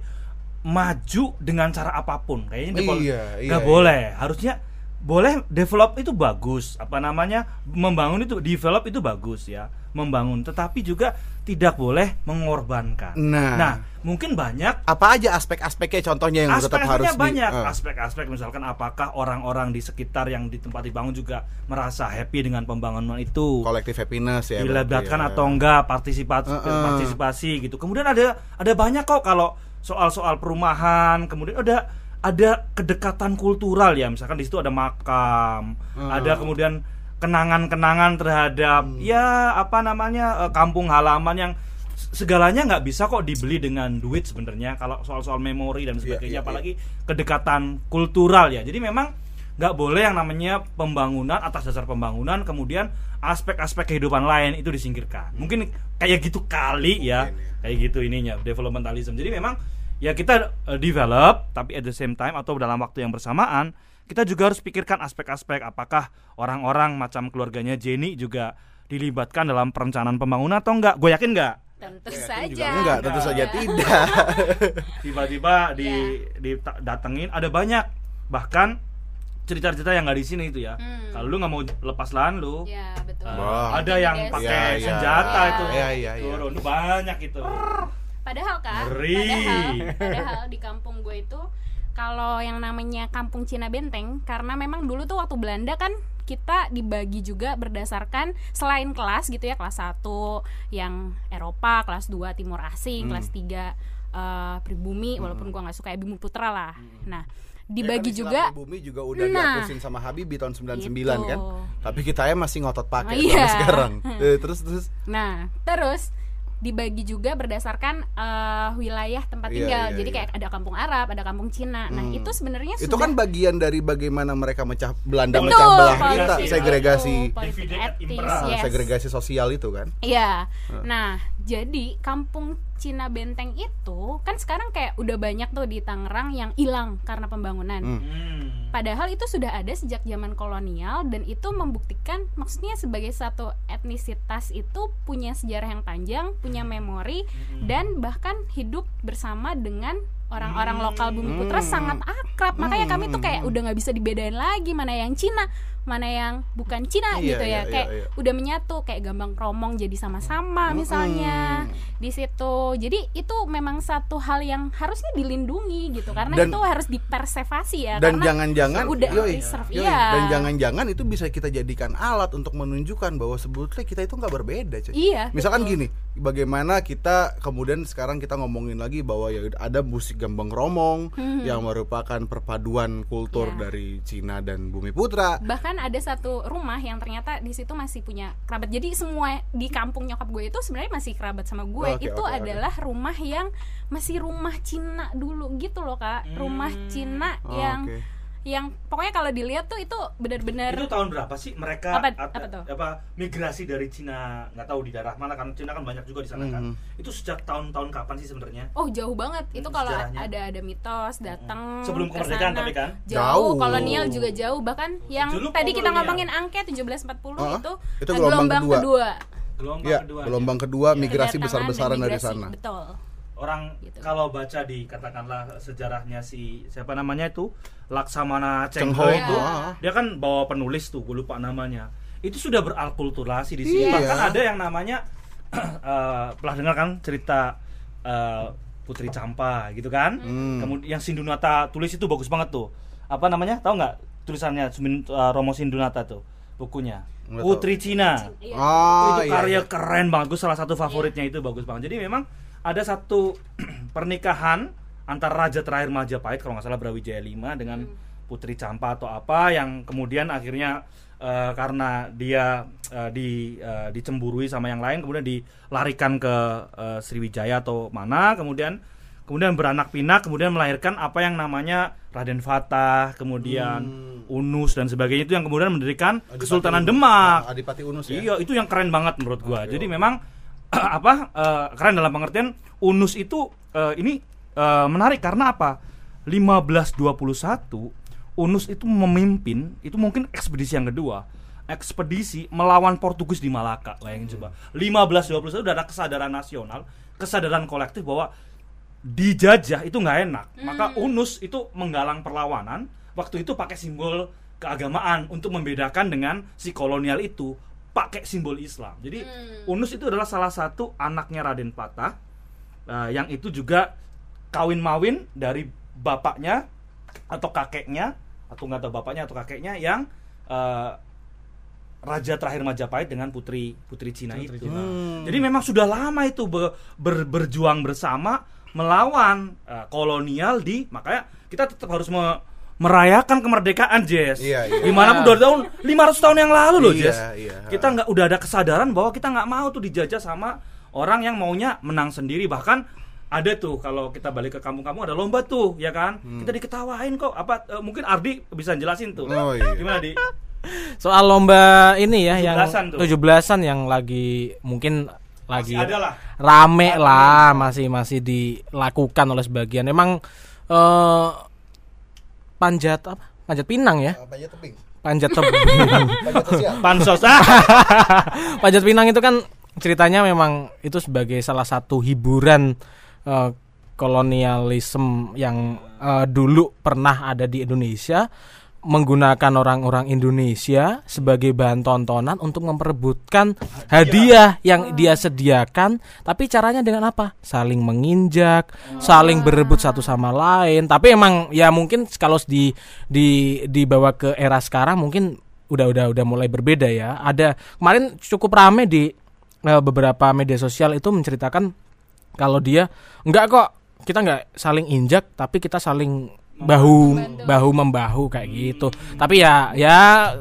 Speaker 3: maju dengan cara apa pun. Kayaknya
Speaker 1: Iya, iya,
Speaker 3: nggak
Speaker 1: iya.
Speaker 3: boleh. Harusnya boleh develop itu bagus. Apa namanya? Membangun itu develop itu bagus ya. Membangun, tetapi juga tidak boleh mengorbankan.
Speaker 1: Nah.
Speaker 3: nah mungkin banyak
Speaker 1: Apa aja aspek-aspeknya contohnya yang tetap harus di-
Speaker 3: banyak
Speaker 1: eh.
Speaker 3: aspek-aspek misalkan apakah orang-orang di sekitar yang di tempat dibangun juga merasa happy dengan pembangunan itu
Speaker 1: collective happiness ya.
Speaker 3: dilibatkan
Speaker 1: ya.
Speaker 3: atau enggak partisipasi
Speaker 1: Heeh.
Speaker 3: partisipasi gitu kemudian ada ada banyak kok kalau soal-soal perumahan kemudian ada ada kedekatan kultural ya misalkan di situ ada makam
Speaker 1: Hmm.
Speaker 3: ada kemudian kenangan-kenangan terhadap
Speaker 1: Hmm.
Speaker 3: ya apa namanya eh, kampung halaman yang segalanya nggak bisa kok dibeli dengan duit sebenarnya kalau soal-soal memori dan
Speaker 1: Iya,
Speaker 3: sebagainya
Speaker 1: iya,
Speaker 3: apalagi kedekatan kultural ya. Jadi memang nggak boleh yang namanya pembangunan atas dasar pembangunan kemudian aspek-aspek kehidupan lain itu disingkirkan. Mungkin kayak gitu kali ya
Speaker 1: Mungkin, ya.
Speaker 3: kayak gitu ininya developmentalism. Jadi memang ya kita eh, develop tapi at the same time atau dalam waktu yang bersamaan kita juga harus pikirkan aspek-aspek apakah orang-orang macam keluarganya Jenny juga dilibatkan dalam perencanaan pembangunan atau enggak gue yakin enggak
Speaker 2: Tentu
Speaker 1: Yakin
Speaker 2: saja.
Speaker 1: juga enggak, tentu saja tidak. [LAUGHS]
Speaker 3: tiba-tiba di
Speaker 2: Ya.
Speaker 3: didatengin ada banyak bahkan cerita-cerita yang nggak di sini itu ya
Speaker 2: Hmm.
Speaker 3: kalau lu nggak mau lepas lahan lu
Speaker 2: Ya, betul.
Speaker 1: Wah.
Speaker 3: ada yang
Speaker 2: Intimidasi.
Speaker 3: pakai
Speaker 1: Iya, iya.
Speaker 3: senjata
Speaker 2: Iya.
Speaker 3: itu
Speaker 1: Iya, iya, iya.
Speaker 3: turun banyak itu
Speaker 2: Padahal kan,
Speaker 3: Ngeri.
Speaker 2: padahal, padahal di kampung gue itu kalau yang namanya kampung Cina Benteng karena memang dulu tuh waktu Belanda kan kita dibagi juga berdasarkan selain kelas gitu ya kelas 1 yang Eropa, kelas 2 Timur Asing,
Speaker 1: Hmm.
Speaker 2: kelas 3 eh, pribumi walaupun gua nggak suka ya Bumi Putra lah. Nah, dibagi
Speaker 1: Ya kan
Speaker 2: juga
Speaker 1: Bumi juga udah
Speaker 2: Nah.
Speaker 1: dihapusin sama Habibie tahun 99
Speaker 2: Gitu.
Speaker 1: kan. Tapi kita ya masih ngotot pakai
Speaker 2: Oh,
Speaker 1: sampai
Speaker 2: iya.
Speaker 1: sekarang. [LAUGHS] Eh, terus terus
Speaker 2: Nah, terus dibagi juga berdasarkan eh, wilayah tempat
Speaker 1: Iya,
Speaker 2: tinggal.
Speaker 1: iya,
Speaker 2: Jadi
Speaker 1: iya.
Speaker 2: kayak ada kampung Arab, ada kampung Cina. Nah,
Speaker 1: Hmm.
Speaker 2: itu sebenarnya
Speaker 1: itu
Speaker 2: sudah
Speaker 1: kan bagian dari bagaimana mereka mecah Belanda
Speaker 3: Betul,
Speaker 1: mecah belah
Speaker 2: politik
Speaker 1: kita,
Speaker 3: itu,
Speaker 1: segregasi
Speaker 2: etis, yes.
Speaker 1: segregasi sosial itu kan.
Speaker 2: Iya. Nah, jadi kampung Cina Benteng itu kan sekarang kayak udah banyak tuh di Tangerang yang hilang karena pembangunan.
Speaker 1: Hmm.
Speaker 3: Hmm.
Speaker 2: Padahal itu sudah ada sejak zaman kolonial dan itu membuktikan maksudnya sebagai satu etnisitas itu punya sejarah yang panjang, punya memori dan bahkan hidup bersama dengan orang-orang lokal Bumi Putra sangat akrab makanya kami tuh kayak udah nggak bisa dibedain lagi mana yang Cina mana yang bukan Cina
Speaker 1: Iya,
Speaker 2: gitu ya
Speaker 1: iya,
Speaker 2: kayak
Speaker 1: iya, iya.
Speaker 2: udah menyatu kayak gambang kromong jadi sama-sama misalnya di situ jadi itu memang satu hal yang harusnya dilindungi gitu karena
Speaker 1: Dan-
Speaker 2: itu harus dipreservasi ya
Speaker 1: dan jangan-jangan
Speaker 2: udah
Speaker 1: yoi,
Speaker 2: reserve
Speaker 1: yoi.
Speaker 2: iya
Speaker 1: dan jangan-jangan itu bisa kita jadikan alat untuk menunjukkan bahwa sebetulnya kita itu nggak berbeda coy.
Speaker 2: Iya,
Speaker 1: misalkan
Speaker 2: betul.
Speaker 1: gini bagaimana kita kemudian sekarang kita ngomongin lagi bahwa ya ada musik gambang romong yang merupakan perpaduan kultur
Speaker 2: Hmm. Iya.
Speaker 1: dari Cina dan Bumi Putra
Speaker 2: bahkan ada satu rumah yang ternyata di situ masih punya kerabat jadi semua di kampung nyokap gue itu sebenarnya masih kerabat sama gue
Speaker 1: Oke,
Speaker 2: itu
Speaker 1: oke, oke.
Speaker 2: adalah rumah yang masih rumah Cina dulu gitu loh kak rumah Cina
Speaker 1: Oh,
Speaker 2: yang
Speaker 1: oke.
Speaker 2: Yang pokoknya kalau dilihat tuh itu benar-benar
Speaker 3: Itu tahun berapa sih mereka
Speaker 2: Apa-
Speaker 3: at-
Speaker 2: apa tuh?
Speaker 3: apa, migrasi dari Cina nggak tahu di daerah mana kan Cina kan banyak juga di sana kan.
Speaker 1: Mhm.
Speaker 3: Itu sejak tahun-tahun kapan sih sebenarnya?
Speaker 2: Oh jauh banget itu
Speaker 3: Hmm,
Speaker 2: kalau
Speaker 3: sejarahnya.
Speaker 2: ada ada mitos datang
Speaker 3: Sebelum
Speaker 2: ke
Speaker 3: kemerdekaan tapi kan?
Speaker 2: jauh,
Speaker 1: Jauh.
Speaker 2: kolonial juga jauh bahkan yang
Speaker 3: Dulu
Speaker 2: tadi kita
Speaker 3: kolonial.
Speaker 2: ngomongin angket 1740
Speaker 1: Ah,
Speaker 2: itu,
Speaker 1: itu
Speaker 2: eh,
Speaker 1: gelombang kedua.
Speaker 2: kedua.
Speaker 3: Gelombang
Speaker 1: ya
Speaker 3: kedua.
Speaker 1: gelombang kedua migrasi besar-besaran dari sana
Speaker 2: betul
Speaker 3: Orang
Speaker 2: Gitu.
Speaker 3: kalau baca di katakanlah sejarahnya si siapa namanya itu Laksamana
Speaker 1: Cheng
Speaker 3: Cheng
Speaker 1: Ho.
Speaker 3: Itu,
Speaker 1: Ah.
Speaker 3: dia kan bawa penulis tuh, gue lupa namanya. Itu sudah beralkulturasi di sini.
Speaker 1: Iya.
Speaker 3: Bahkan ada yang namanya [CLEARS THROAT] eh, pernah dengar kan cerita eh, Putri Campa gitu kan?
Speaker 1: Hmm.
Speaker 3: Kemudian yang Sindunata tulis itu bagus banget tuh. Apa namanya? Tahu nggak tulisannya Sumin- eh, Romo Sindunata tuh bukunya?
Speaker 1: Nggak
Speaker 3: Putri Cina
Speaker 2: Iya.
Speaker 1: oh
Speaker 3: itu
Speaker 1: iya,
Speaker 3: karya
Speaker 1: iya.
Speaker 3: keren banget Gue salah satu favoritnya itu bagus banget jadi memang ada satu [CLEARS THROAT] pernikahan antara raja terakhir Majapahit kalau nggak salah Brawijaya V dengan Putri Campa atau apa yang kemudian akhirnya eh, karena dia eh, di eh, dicemburui sama yang lain kemudian dilarikan ke eh, Sriwijaya atau mana kemudian kemudian beranak pinak kemudian melahirkan apa yang namanya Raden Fatah kemudian Unus dan sebagainya itu yang kemudian mendirikan
Speaker 1: Adipati
Speaker 3: Kesultanan
Speaker 1: Unus.
Speaker 3: Demak.
Speaker 1: Adipati Unus ya?
Speaker 3: Iya, itu yang keren banget menurut gua.
Speaker 1: Oke,
Speaker 3: Jadi memang [CLEARS THROAT] apa eh, keren dalam pengertian Unus itu eh, ini eh, menarik karena apa? 1521 Unus itu memimpin itu mungkin ekspedisi yang kedua. Ekspedisi melawan Portugis di Malaka. Bayangin coba. 1521 udah ada kesadaran nasional, kesadaran kolektif bahwa dijajah itu nggak enak. Maka Unus itu menggalang perlawanan. Waktu itu pakai simbol keagamaan untuk membedakan dengan si kolonial itu pakai simbol Islam. Jadi Unus itu adalah salah satu anaknya Raden Patah eh, yang itu juga kawin mawin dari bapaknya atau kakeknya atau nggak tahu bapaknya atau kakeknya yang eh, raja terakhir Majapahit dengan putri putri Cina itu.
Speaker 1: Hmm.
Speaker 3: Jadi memang sudah lama itu be- ber- berjuang bersama melawan eh, kolonial di makanya kita tetap harus me- merayakan kemerdekaan Jess.
Speaker 1: Iya, iya.
Speaker 3: Gimana pun udah tahun 500 tahun yang lalu loh
Speaker 1: Iya,
Speaker 3: Jess.
Speaker 1: iya.
Speaker 3: Kita nggak udah ada kesadaran bahwa kita nggak mau tuh dijajah sama orang yang maunya menang sendiri bahkan ada tuh kalau kita balik ke kampung-kampung ada lomba tuh ya kan kita diketawain kok apa eh, mungkin Ardi bisa jelasin tuh
Speaker 1: Oh, iya.
Speaker 3: gimana di
Speaker 5: Soal lomba ini ya yang
Speaker 3: 17-an tuh.
Speaker 5: 17-an yang lagi mungkin lagi
Speaker 3: ada lah.
Speaker 5: rame lah masih masih dilakukan oleh sebagian. Emang eh panjat apa? Panjat pinang ya?
Speaker 1: Apa aja tebing
Speaker 5: Panjat tebing. [LAUGHS]
Speaker 1: Panjat sosial
Speaker 3: pansos ah [LAUGHS]
Speaker 5: panjat pinang itu kan ceritanya memang itu sebagai salah satu hiburan eh, kolonialisme yang eh, dulu pernah ada di Indonesia menggunakan orang-orang Indonesia sebagai bahan tontonan untuk memperebutkan hadiah yang dia sediakan. Tapi caranya dengan apa? Saling menginjak saling berebut satu sama lain. Tapi emang ya mungkin kalau di di dibawa ke era sekarang mungkin udah udah udah mulai berbeda ya. Ada kemarin cukup rame di eh, beberapa media sosial itu menceritakan kalau dia enggak kok kita nggak saling injak tapi kita saling bahu bahu membahu kayak gitu. Tapi ya ya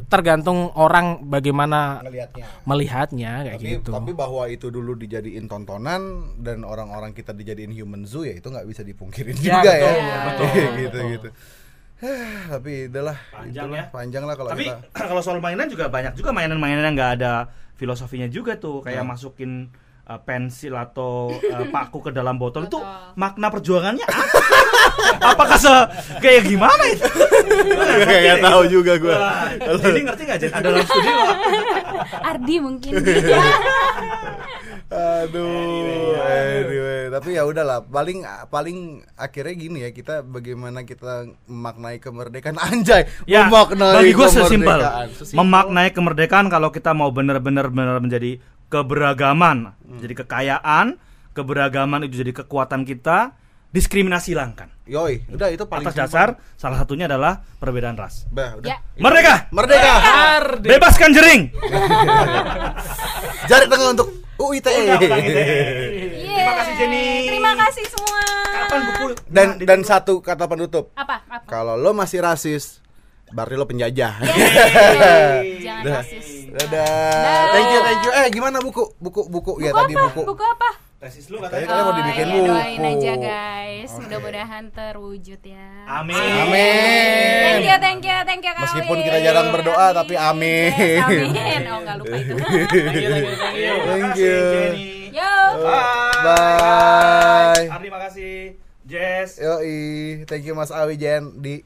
Speaker 5: tergantung orang bagaimana
Speaker 1: ngelihatnya
Speaker 5: melihatnya kayak
Speaker 1: tapi,
Speaker 5: gitu.
Speaker 1: tapi bahwa itu dulu dijadiin tontonan dan orang-orang kita dijadiin human zoo ya itu nggak bisa dipungkirin
Speaker 5: Ya,
Speaker 1: juga
Speaker 5: betul,
Speaker 1: ya
Speaker 2: ya, [LAUGHS]
Speaker 5: betul,
Speaker 1: gitu
Speaker 5: betul.
Speaker 1: gitu. [SIGHS] Tapi itulah
Speaker 3: Panjang
Speaker 1: itulah,
Speaker 3: ya.
Speaker 1: panjang lah kalau
Speaker 3: Tapi
Speaker 1: kita. [CLEARS THROAT]
Speaker 3: kalau soal mainan juga banyak juga mainan-mainan yang nggak ada filosofinya juga tuh. Kayak
Speaker 1: Hmm.
Speaker 3: masukin uh, pensil atau uh, paku ke dalam botol itu
Speaker 2: Betul.
Speaker 3: makna perjuangannya apa? [LAUGHS] Apakah se kayak gimana itu?
Speaker 1: Nggak tahu juga gua.
Speaker 3: Wah, Jadi ngerti nggak Jen? Ada dalam studio?
Speaker 2: Ardi mungkin
Speaker 1: Aduh, anyway, tapi ya udahlah. Paling paling akhirnya gini ya kita bagaimana kita memaknai kemerdekaan [LAUGHS] anjay.
Speaker 3: Ya,
Speaker 1: memaknai
Speaker 3: bagi gue. Sesimpel. Memaknai kemerdekaan kalau kita mau benar-benar benar menjadi keberagaman,
Speaker 1: Hmm.
Speaker 3: jadi kekayaan, keberagaman itu jadi kekuatan kita, diskriminasi hilangkan.
Speaker 1: Yoi, udah itu paling
Speaker 3: Atas
Speaker 1: simpel.
Speaker 3: dasar salah satunya adalah perbedaan ras.
Speaker 1: Bah, udah.
Speaker 2: Ya.
Speaker 3: Merdeka!
Speaker 1: Merdeka.
Speaker 3: Bebaskan jering!
Speaker 1: Jari tengah untuk UITE.
Speaker 3: Terima kasih Jenny.
Speaker 2: Terima kasih semua.
Speaker 3: Kapan buku?
Speaker 1: Dan
Speaker 3: Nah,
Speaker 1: dan satu kata penutup.
Speaker 2: Apa? Apa?
Speaker 1: Kalau lo masih rasis, berarti lo penjajah.
Speaker 2: Jangan
Speaker 1: Dah.
Speaker 2: rasis.
Speaker 1: Dadah. Thank you, thank you. Eh, gimana buku? Buku buku, ya
Speaker 2: Buku
Speaker 1: tadi
Speaker 2: apa?
Speaker 1: buku.
Speaker 2: Buku apa?
Speaker 3: Tesis lu
Speaker 1: Tadi
Speaker 3: katanya.
Speaker 1: kalian mau dibikin
Speaker 2: iya,
Speaker 1: buku.
Speaker 2: doain aja guys. Mudah-mudahan terwujud ya.
Speaker 3: Amin.
Speaker 1: Amin.
Speaker 2: Thank you, thank you, thank you Kak
Speaker 1: Meskipun kita jarang berdoa, tapi amin.
Speaker 2: Yes, amin. Oh, enggak lupa itu.
Speaker 1: Thank you.
Speaker 2: Yo.
Speaker 1: Bye.
Speaker 3: Ardi makasih. Jess.
Speaker 1: Yoi, thank you Mas Awi Jen di